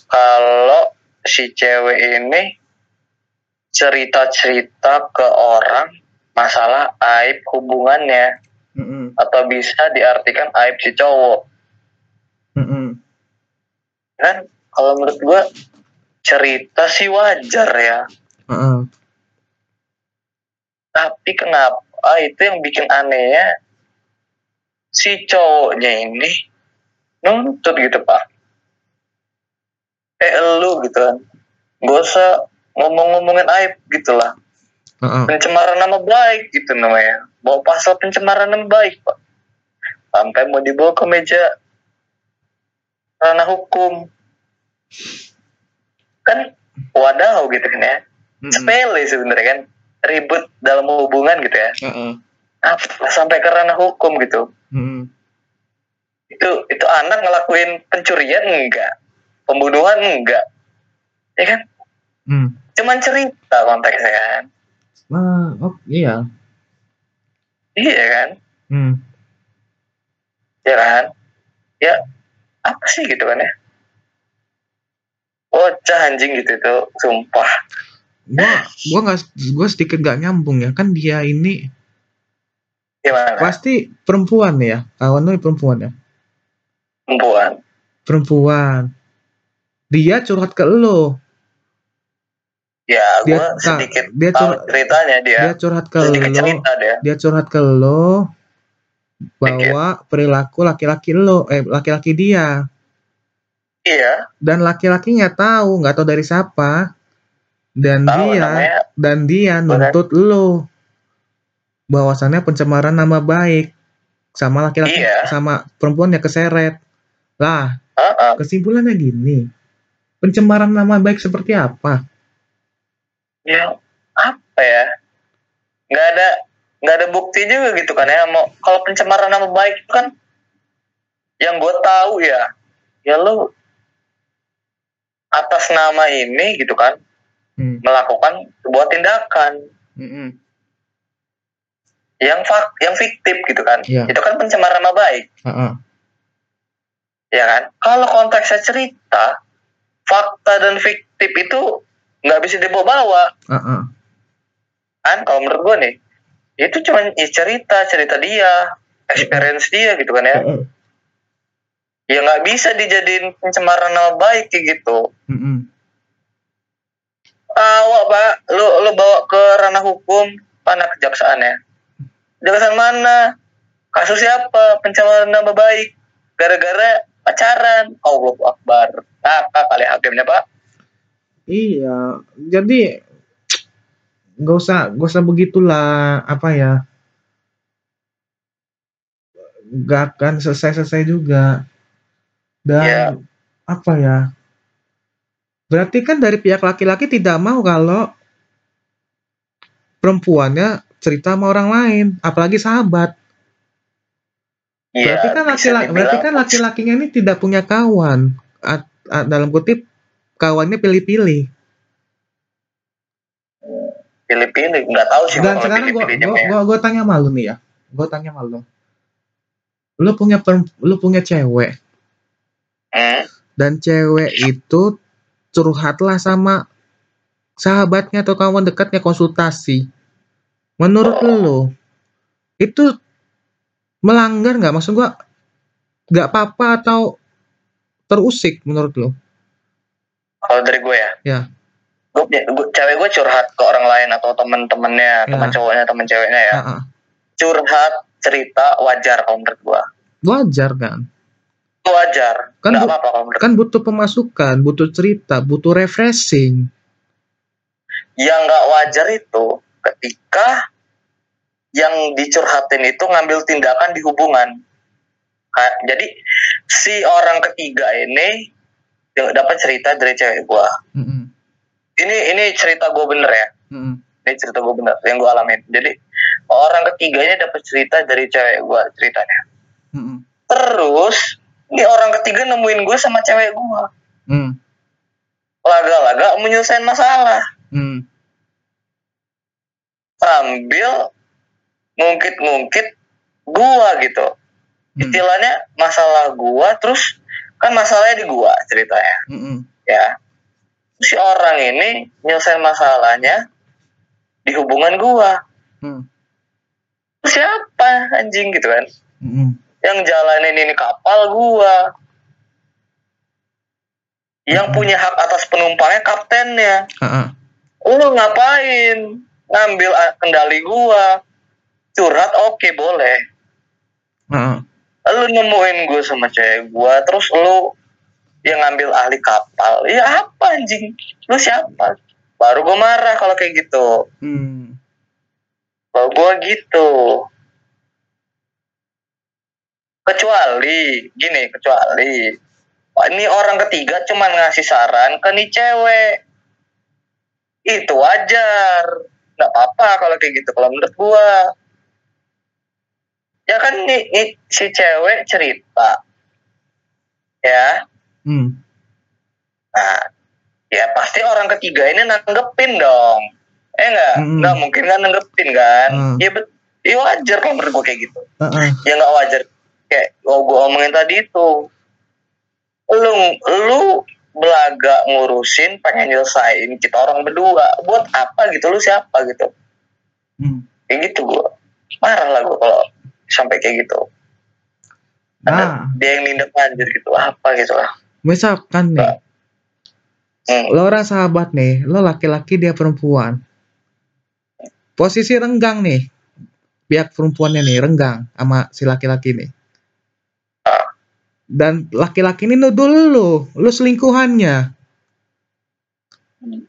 kalau si cewek ini cerita-cerita ke orang masalah aib hubungannya. Hmm, hmm, atau bisa diartikan aib si cowok. Hmm, hmm. kan kalau menurut gua cerita sih wajar ya. Eh. tapi kenapa? Ah, itu yang bikin anehnya si cowoknya ini nuntut gitu pak. Eh lu gitu kan. Gak usah ngomong-ngomongin aib gitu lah. Pencemaran nama baik gitu namanya. Bawa pasal pencemaran nama baik pak. Sampai mau dibawa ke meja ranah hukum. Kan wadaw gitu kan ya. Sepele sebenarnya kan. Ribut dalam hubungan gitu ya. Eh. apa sampai ke ranah hukum gitu itu itu anak ngelakuin pencurian enggak? Pembunuhan enggak? Ya kan? Hmm. cuman cerita konteksnya kan. Ah, oh iya. iya kan? Hmm. ya kan? Ya apa sih gitu kan ya? Bocah anjing gitu itu sumpah. Gua gua nggak gua sedikit gak nyambung ya. Kan dia ini gimana? pasti perempuan ya? Kawan lu perempuan ya perempuan. Perempuan. Dia curhat ke lo. Ya dia gue nah, sedikit dia curhat ceritanya dia. dia curhat ke sedikit lo. cerita dia. Dia curhat ke lo bahwa perilaku laki-laki lo eh laki-laki dia. Iya. Dan laki-laki nggak tahu nggak tahu dari siapa. Dan tahu dia namanya. dan dia nuntut lo. Bahwasannya pencemaran nama baik. Sama laki-laki Iya. sama perempuan yang keseret lah Heeh. kesimpulannya gini pencemaran nama baik seperti apa ya apa ya nggak ada nggak ada bukti juga gitu kan ya mau kalau pencemaran nama baik itu kan yang gue tahu ya ya lo atas nama ini gitu kan hmm. melakukan sebuah tindakan Mm-mm. yang fak yang fiktif gitu kan Iya. itu kan pencemaran nama baik Ah-ah. Ya kan? Kalau konteksnya cerita fakta dan fiktif itu nggak bisa dibawa-bawa. Ah-ah. kan? Kalau menurut gue nih itu cuma ya cerita cerita dia experience dia gitu kan ya. Ah-ah. ya nggak bisa dijadiin pencemaran nama baik kayak gitu. Mm-mm. awak pak. Lu lu bawa ke ranah hukum mana kejaksaan ya. Kejaksaan mana? Kasus siapa? Pencemaran nama baik. Gara-gara pacaran Allah Akbar kakak kali hakimnya pak Iya, jadi nggak usah nggak usah begitulah apa ya nggak akan selesai-selesai juga dan Iya. apa ya berarti kan dari pihak laki-laki tidak mau kalau perempuannya cerita sama orang lain, apalagi sahabat. Iya, berarti kan laki-laki berarti kan laki-lakinya ini tidak punya kawan. A- a- dalam kutip kawannya pilih-pilih. pilih-pilih nggak tahu sih Dan sekarang kayak. gua gua tanya malu nih ya. Gua tanya malu. Lu punya per- lu punya cewek Hmm, dan cewek itu curhatlah sama sahabatnya atau kawan dekatnya konsultasi. Menurut lu itu melanggar nggak? Maksud gua nggak apa-apa atau terusik menurut lu? kalau dari gue ya Ya. gue, gue cewek gue curhat ke orang lain atau temen-temennya teman Ya. cowoknya teman ceweknya ya ah. curhat cerita wajar kalau menurut gue Wajar kan? wajar Kan bu- apa-apa kalau menurut Kan butuh pemasukan, butuh cerita, butuh refreshing. yang nggak wajar itu ketika yang dicurhatin itu ngambil tindakan di hubungan Ka- jadi si orang ketiga ini yang dapat cerita dari cewek gua Mm-mm. ini ini cerita gue bener ya Mm-mm. ini cerita gue bener yang gue alamin jadi orang ketiga ini dapat cerita dari cewek gue ceritanya Mm-mm. terus ini orang ketiga nemuin gue sama cewek gue Mm. laga-laga menyelesaikan masalah Mm. sambil ngungkit-ngungkit gua gitu Mm. istilahnya masalah gua terus kan masalahnya di gua ceritanya Mm-mm. ya si orang ini nyelesain masalahnya di hubungan gua Mm. Terus siapa anjing gitu kan Mm-mm. yang jalanin ini kapal gua yang punya hak atas penumpangnya kaptennya Ah, ah. lu ngapain ngambil kendali gua curhat oke boleh. Ah, ah. lu nemuin gue sama cewek gue terus lu yang ngambil ahli kapal. Ya apa anjing? Lu siapa? Baru gue marah kalau kayak gitu. Hmm. kalau gue gitu. Kecuali gini kecuali ini orang ketiga cuman ngasih saran ke nih cewek. Itu wajar. Nggak apa-apa kalau kayak gitu kalau menurut gue ya kan nih, nih si cewek cerita. Ya. Hmm. nah ya pasti orang ketiga ini nanggepin dong. Eh nggak? Mm-mm. nggak mungkin kan nanggepin kan? Mm. ya bet ya wajar kalau menurut gue kayak gitu. Ah, ah. ya nggak wajar. Kayak oh, gue omongin tadi itu lu lu belaga ngurusin pengen nyelesain kita orang berdua. Buat apa gitu? Lu siapa gitu? Hmm. kayak gitu gue marah lah gue kalau sampai kayak gitu Nah, Karena dia yang nindek anjir gitu apa gitu lah misalkan nih, Hmm. lo orang sahabat nih, lo laki-laki dia perempuan. Posisi renggang nih, pihak perempuannya nih renggang sama si laki-laki nih. Ah. Dan laki-laki ini nuduh lu, lu selingkuhannya. oh dia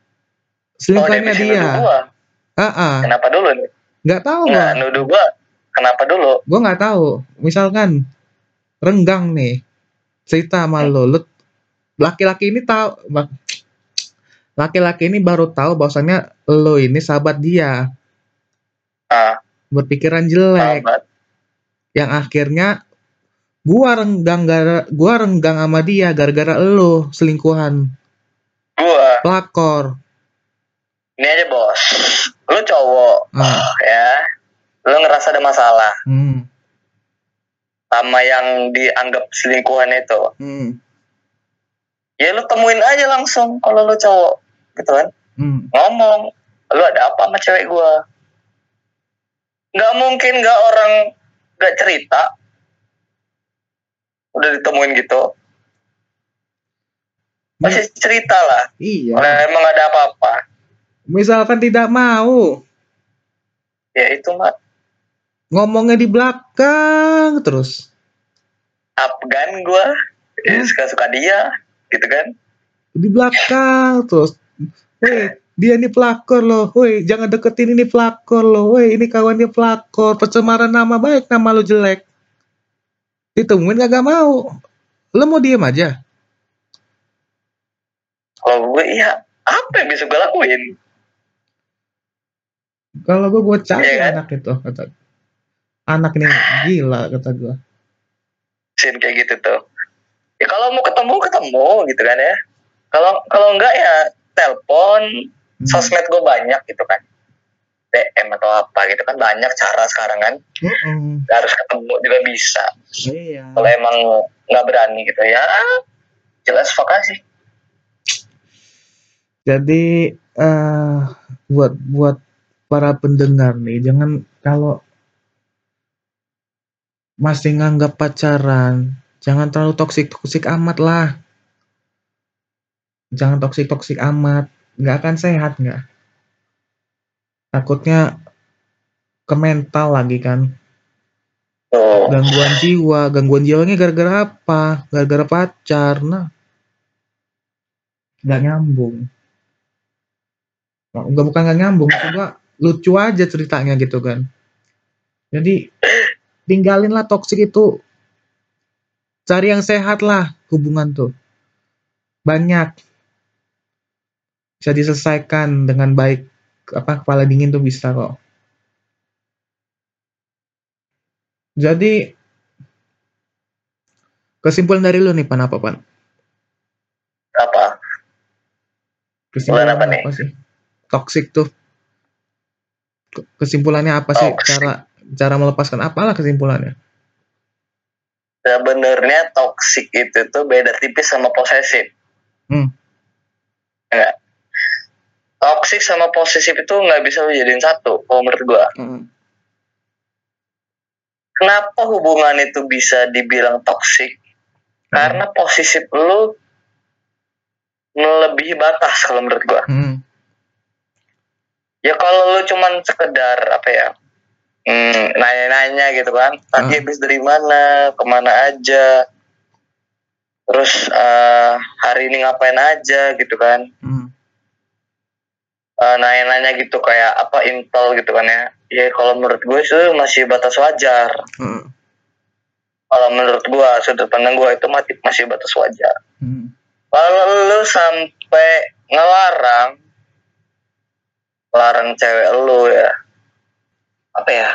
Selingkuhannya bisa dia. Ah, ah. kenapa dulu nih nggak tahu nggak nuduh gua kenapa dulu? Gua nggak tahu. Misalkan renggang nih, cerita sama Hmm. lo, lu laki-laki ini tahu laki-laki ini baru tahu bahwasannya lo ini sahabat dia. Ah. Berpikiran jelek. Sahabat. Yang akhirnya gua renggang gara gua renggang sama dia gara-gara lo selingkuhan. Gua? Pelakor. Ini aja bos. Lu cowok. Ah. ya lu ngerasa ada masalah. Hmm, sama yang dianggap selingkuhan itu. Hmm, ya lu temuin aja langsung kalau lu cowok gitu kan. Hmm. ngomong lu ada apa sama cewek gua? Nggak mungkin nggak orang nggak cerita. Udah ditemuin gitu. Masih cerita lah. Iya. Kalau emang ada apa-apa. Misalkan tidak mau. Ya itu mah ngomongnya di belakang terus. Afgan gua. Ya, Hmm. suka-suka dia gitu kan. Di belakang terus. Weh dia ini pelakor loh. Weh jangan deketin ini pelakor loh. Weh ini kawannya pelakor. Pencemaran nama baik nama lo jelek. Ditemuin gak mau. Lo mau diem aja? Kalau gue iya apa yang bisa gue lakuin? Kalau gue gue cari Iya kan? anak itu kata anak ini gila kata gue scene kayak gitu tuh. Ya kalau mau ketemu ketemu gitu kan ya. Kalau kalau enggak ya telepon Hmm. sosmed gue banyak gitu kan. DM atau apa gitu kan banyak cara sekarang kan. Nggak harus ketemu juga bisa. Iya. Kalau emang nggak berani gitu ya jelas vokasi. Jadi eh buat buat para pendengar nih jangan kalau masih nganggap pacaran jangan terlalu toksik toksik amat lah. Jangan toksik toksik amat. Nggak akan sehat nggak. Takutnya ke mental lagi kan. Tuh gangguan jiwa gangguan jiwanya gara-gara apa? Gara-gara pacar nah. Nggak nyambung. Nggak bukan nggak nyambung gua lucu aja ceritanya gitu kan. Jadi tinggalin lah toksik itu. Cari yang sehat lah hubungan tuh. Banyak. Bisa diselesaikan dengan baik. Apa kepala dingin tuh bisa kok. Jadi kesimpulan dari lu nih pan apa pan? Apa? Kesimpulan apa nih? sih? Toxic tuh. Ke- kesimpulannya apa sih? Cara cara melepaskan apalah kesimpulannya? Sebenarnya toxic itu tuh beda tipis sama posesif. Hmm. enggak toxic sama posesif itu nggak bisa lu jadiin satu kalau menurut gua. Kenapa hubungan itu bisa dibilang toxic? Karena posisi lu melebihi batas kalau menurut gua. Hmm. ya kalau lu cuman sekedar apa ya hmm, nanya-nanya gitu kan tadi Hmm. habis dari mana ke mana aja terus eh, hari ini ngapain aja gitu kan Hmm. Eh, nanya-nanya gitu kayak apa intel gitu kan ya ya kalau menurut gue itu masih batas wajar Hmm. kalau menurut gue sudut pandang gue itu masih masih batas wajar Hmm. kalau lu sampai ngelarang larang cewek lu ya apa ya?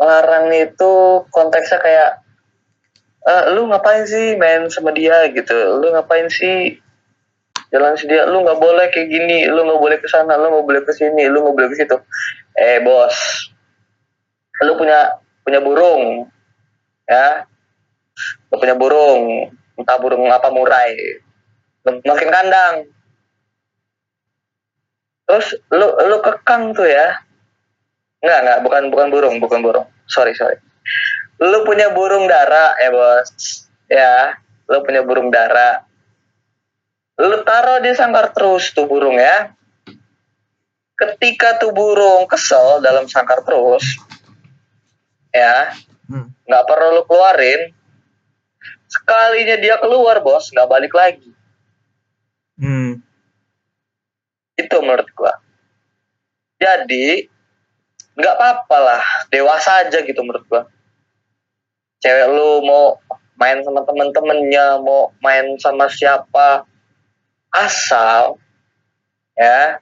Larang itu konteksnya kayak eh, lu ngapain sih main sama dia? gitu. Lu ngapain sih jalan si lu nggak boleh kayak gini. Lu nggak boleh ke sana. Lu nggak boleh ke sini. Lu nggak boleh ke situ. Eh bos. Lu punya punya burung. Ya. Lu punya burung. Entah burung apa murai. Makin kandang. Terus lu lu kekang tuh ya Enggak, enggak, bukan bukan burung, bukan burung. Sorry, sorry. Lu punya burung dara ya, Bos. Ya, lu punya burung dara. Lu taruh di sangkar terus tuh burung ya. Ketika tuh burung kesel dalam sangkar terus, ya, Hmm. nggak perlu lu keluarin. Sekalinya dia keluar, Bos, nggak balik lagi. Hmm. Itu menurut gua. Jadi nggak apa-apa lah, dewasa aja gitu menurut gua. Cewek lu mau main sama temen-temennya, mau main sama siapa, asal ya.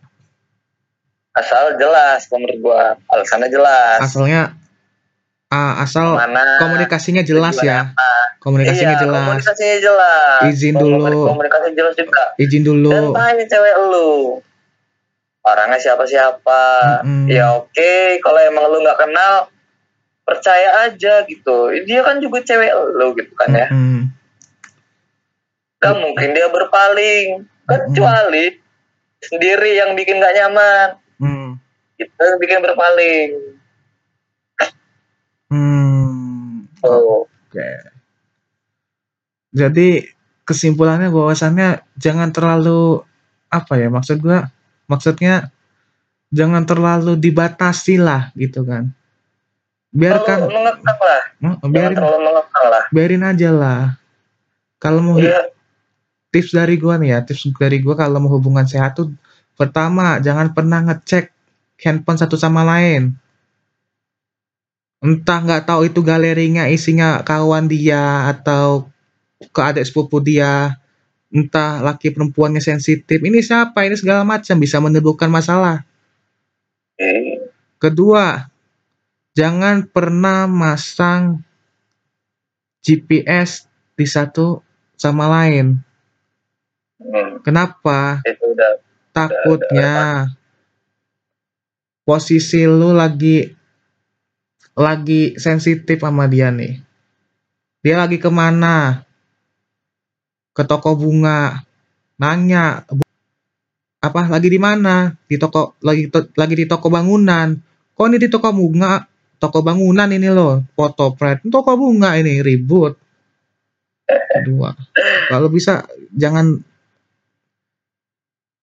Asal jelas menurut gua alasannya jelas. Asalnya ah, asal mana komunikasinya jelas ya. Komunikasinya iya, jelas. komunikasinya jelas. Izin dulu. komunikasi jelas juga. Izin dan dulu tanya cewek lu orangnya siapa-siapa Mm-mm. ya oke kalau emang lu nggak kenal percaya aja gitu dia kan juga cewek lu gitu kan ya Hmm. Gak mungkin dia berpaling kecuali sendiri yang bikin nggak nyaman Hmm. itu yang bikin berpaling Hmm. oh Oke. Jadi kesimpulannya bahwasannya jangan terlalu apa ya maksud gua maksudnya jangan terlalu dibatasi lah gitu kan. Biarkan mengekang lah Hmm, biarin mengekang lah biarin aja lah. Kalau mau Iya, tips dari gua nih ya, tips dari gua kalau mau hubungan sehat tuh pertama jangan pernah ngecek handphone satu sama lain. Entah nggak tahu itu galerinya isinya kawan dia atau ke adik sepupu dia, entah laki perempuannya sensitif. Ini siapa? Ini segala macam bisa menimbulkan masalah. Kedua, jangan pernah masang GPS di satu sama lain. Kenapa? itu udah Takutnya posisi lu lagi lagi sensitif sama dia nih. Dia lagi ke mana? Ke toko bunga. Nanya, "Bu- apa lagi di mana? Di toko lagi to- lagi di toko bangunan. Kok ini di toko bunga? Toko bangunan ini loh, foto pret. Toko bunga ini ribut. Kedua, kalau bisa jangan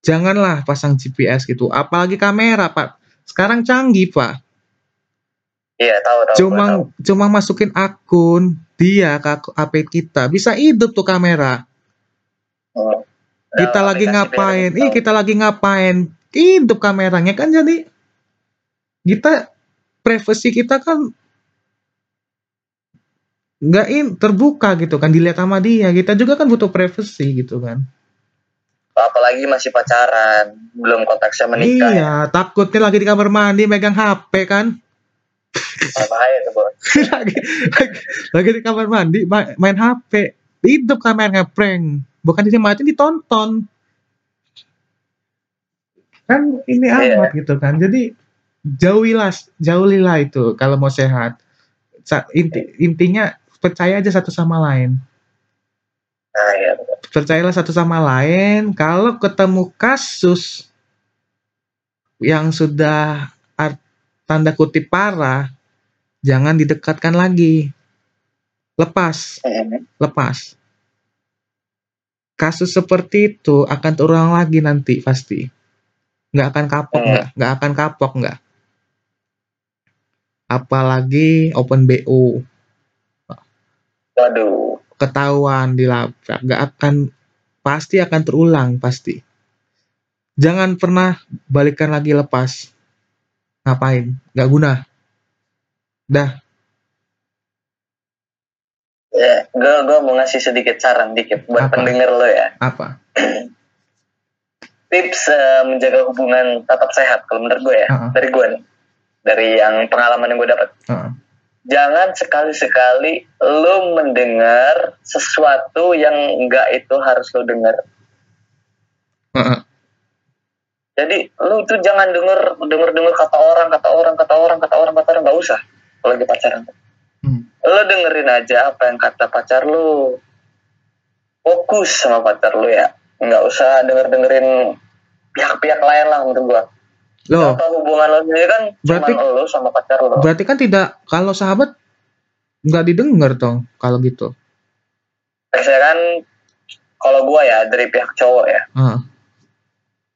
janganlah pasang GPS gitu. Apalagi kamera, Pak. Sekarang canggih, Pak. iya tahu tahu. Cuma tahu. cuma masukin akun dia ke HP kita, bisa hidup tuh kamera. Kita lagi ngapain? Ih, kita lagi ngapain? Hidup kameranya kan jadi kita privasi kita kan nggak in terbuka gitu kan dilihat sama dia kita juga kan butuh privasi gitu kan apalagi masih pacaran, belum konteksnya menikah. ya. iya takutnya lagi di kamar mandi megang HP kan Ah, bahaya tuh, lagi, lagi, lagi di kamar mandi ma- main HP hidup kameranya prank bukan dinikmatin ditonton. Kan ini Iya. amat gitu kan. Jadi jauhilah jauhilah itu kalau mau sehat. Inti intinya percaya aja satu sama lain. Nah, iya. percayalah satu sama lain. Kalau ketemu kasus yang sudah tanda kutip parah jangan didekatkan lagi. Lepas. Hmm. lepas kasus seperti itu akan terulang lagi nanti pasti. Nggak akan kapok Hmm. nggak. Nggak akan kapok nggak. Apalagi open bo Waduh. ketahuan dilabrak nggak akan pasti akan terulang pasti. Jangan pernah balikan lagi lepas. Ngapain? Nggak guna. Dah Ya, gue gue mau ngasih sedikit saran dikit buat Apa? pendengar lo ya. apa Tips eh, menjaga hubungan tetap sehat kalau menurut gue ya. Heeh. Dari gue nih. Dari yang pengalaman yang gue dapat. Heeh. Jangan sekali-sekali lo mendengar sesuatu yang enggak itu harus lo dengar. Heeh. Jadi lu tuh jangan denger denger denger kata orang, kata orang, kata orang, kata orang, kata orang nggak usah kalau lagi pacaran. Hmm. Lo dengerin aja apa yang kata pacar lu. Fokus sama pacar lu ya. Nggak usah denger dengerin pihak-pihak lain lah menurut gua. Kalau hubungan lo sendiri kan Berarti- lo sama pacar lo. Berarti kan tidak kalau sahabat nggak didengar dong kalau gitu. Biasanya kan kalau gua ya dari pihak cowok ya. Heeh.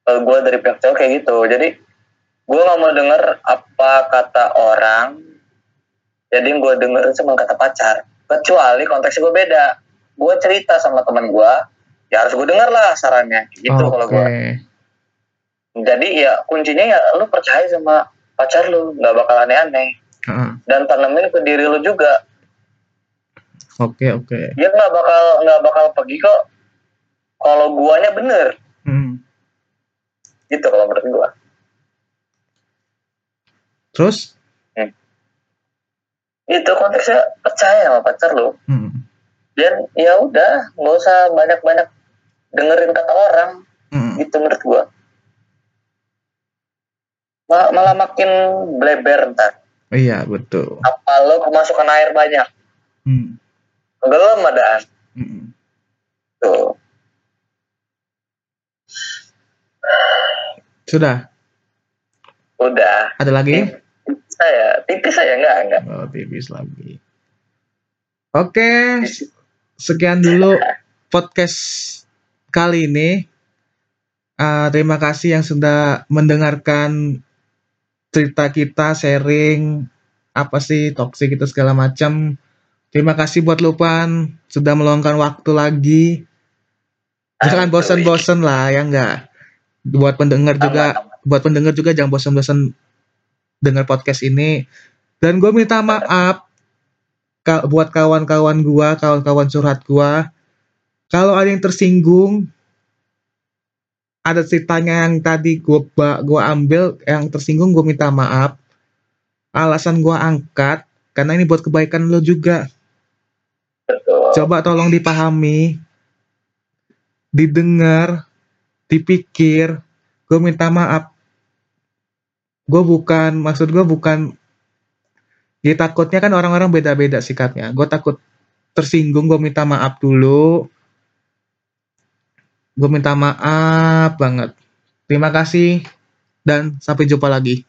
Kalau gua dari pihak cowok kayak gitu. Jadi gua nggak mau denger apa kata orang. Jadi gua denger cuma kata pacar. Kecuali konteksnya gua beda. Gua cerita sama teman gua, ya harus gua denger lah sarannya. Gitu kalau Oke. gua. Jadi ya kuncinya ya lu percaya sama pacar lu, nggak bakal aneh-aneh. Heeh. Dan tanemin ke diri lu juga. Oke oke. Dia nggak bakal nggak bakal pergi kok. Kalau guanya bener, Hmm. gitu kalau menurut gua. Terus? Itu konteksnya percaya sama pacar lu. Hmm. Dan ya udah, nggak usah banyak-banyak dengerin kata orang. Hmm. Gitu menurut gua. Mal- malah makin bleber ntar. Iya betul. Apa lo kemasukan air banyak? Hmm. Gelem adaan. Hmm. Tuh. Sudah. Udah. Ada lagi? Saya, tipis saya enggak enggak. Oh tipis lagi. Oke. Sekian dulu podcast kali ini. Ah, terima kasih yang sudah mendengarkan cerita kita, sharing apa sih toxic itu segala macam. Terima kasih buat Lupan sudah meluangkan waktu lagi. Jangan Santuy. bosan-bosan lah ya enggak. Buat pendengar juga, buat pendengar juga jangan bosan-bosan dengar podcast ini. Dan gue minta maaf ka- buat kawan-kawan gua, kawan-kawan curhat gua. Kalau ada yang tersinggung, ada ceritanya yang tadi gua ba- gua ambil yang tersinggung gue minta maaf. alasan gue angkat karena ini buat kebaikan lo juga. betul Coba tolong dipahami, didengar, dipikir. Gue minta maaf. Gue bukan, maksud gue bukan. Ya takutnya kan orang-orang beda-beda sikapnya. Gue takut tersinggung, gue minta maaf dulu. Gue minta maaf banget. Terima kasih dan sampai jumpa lagi.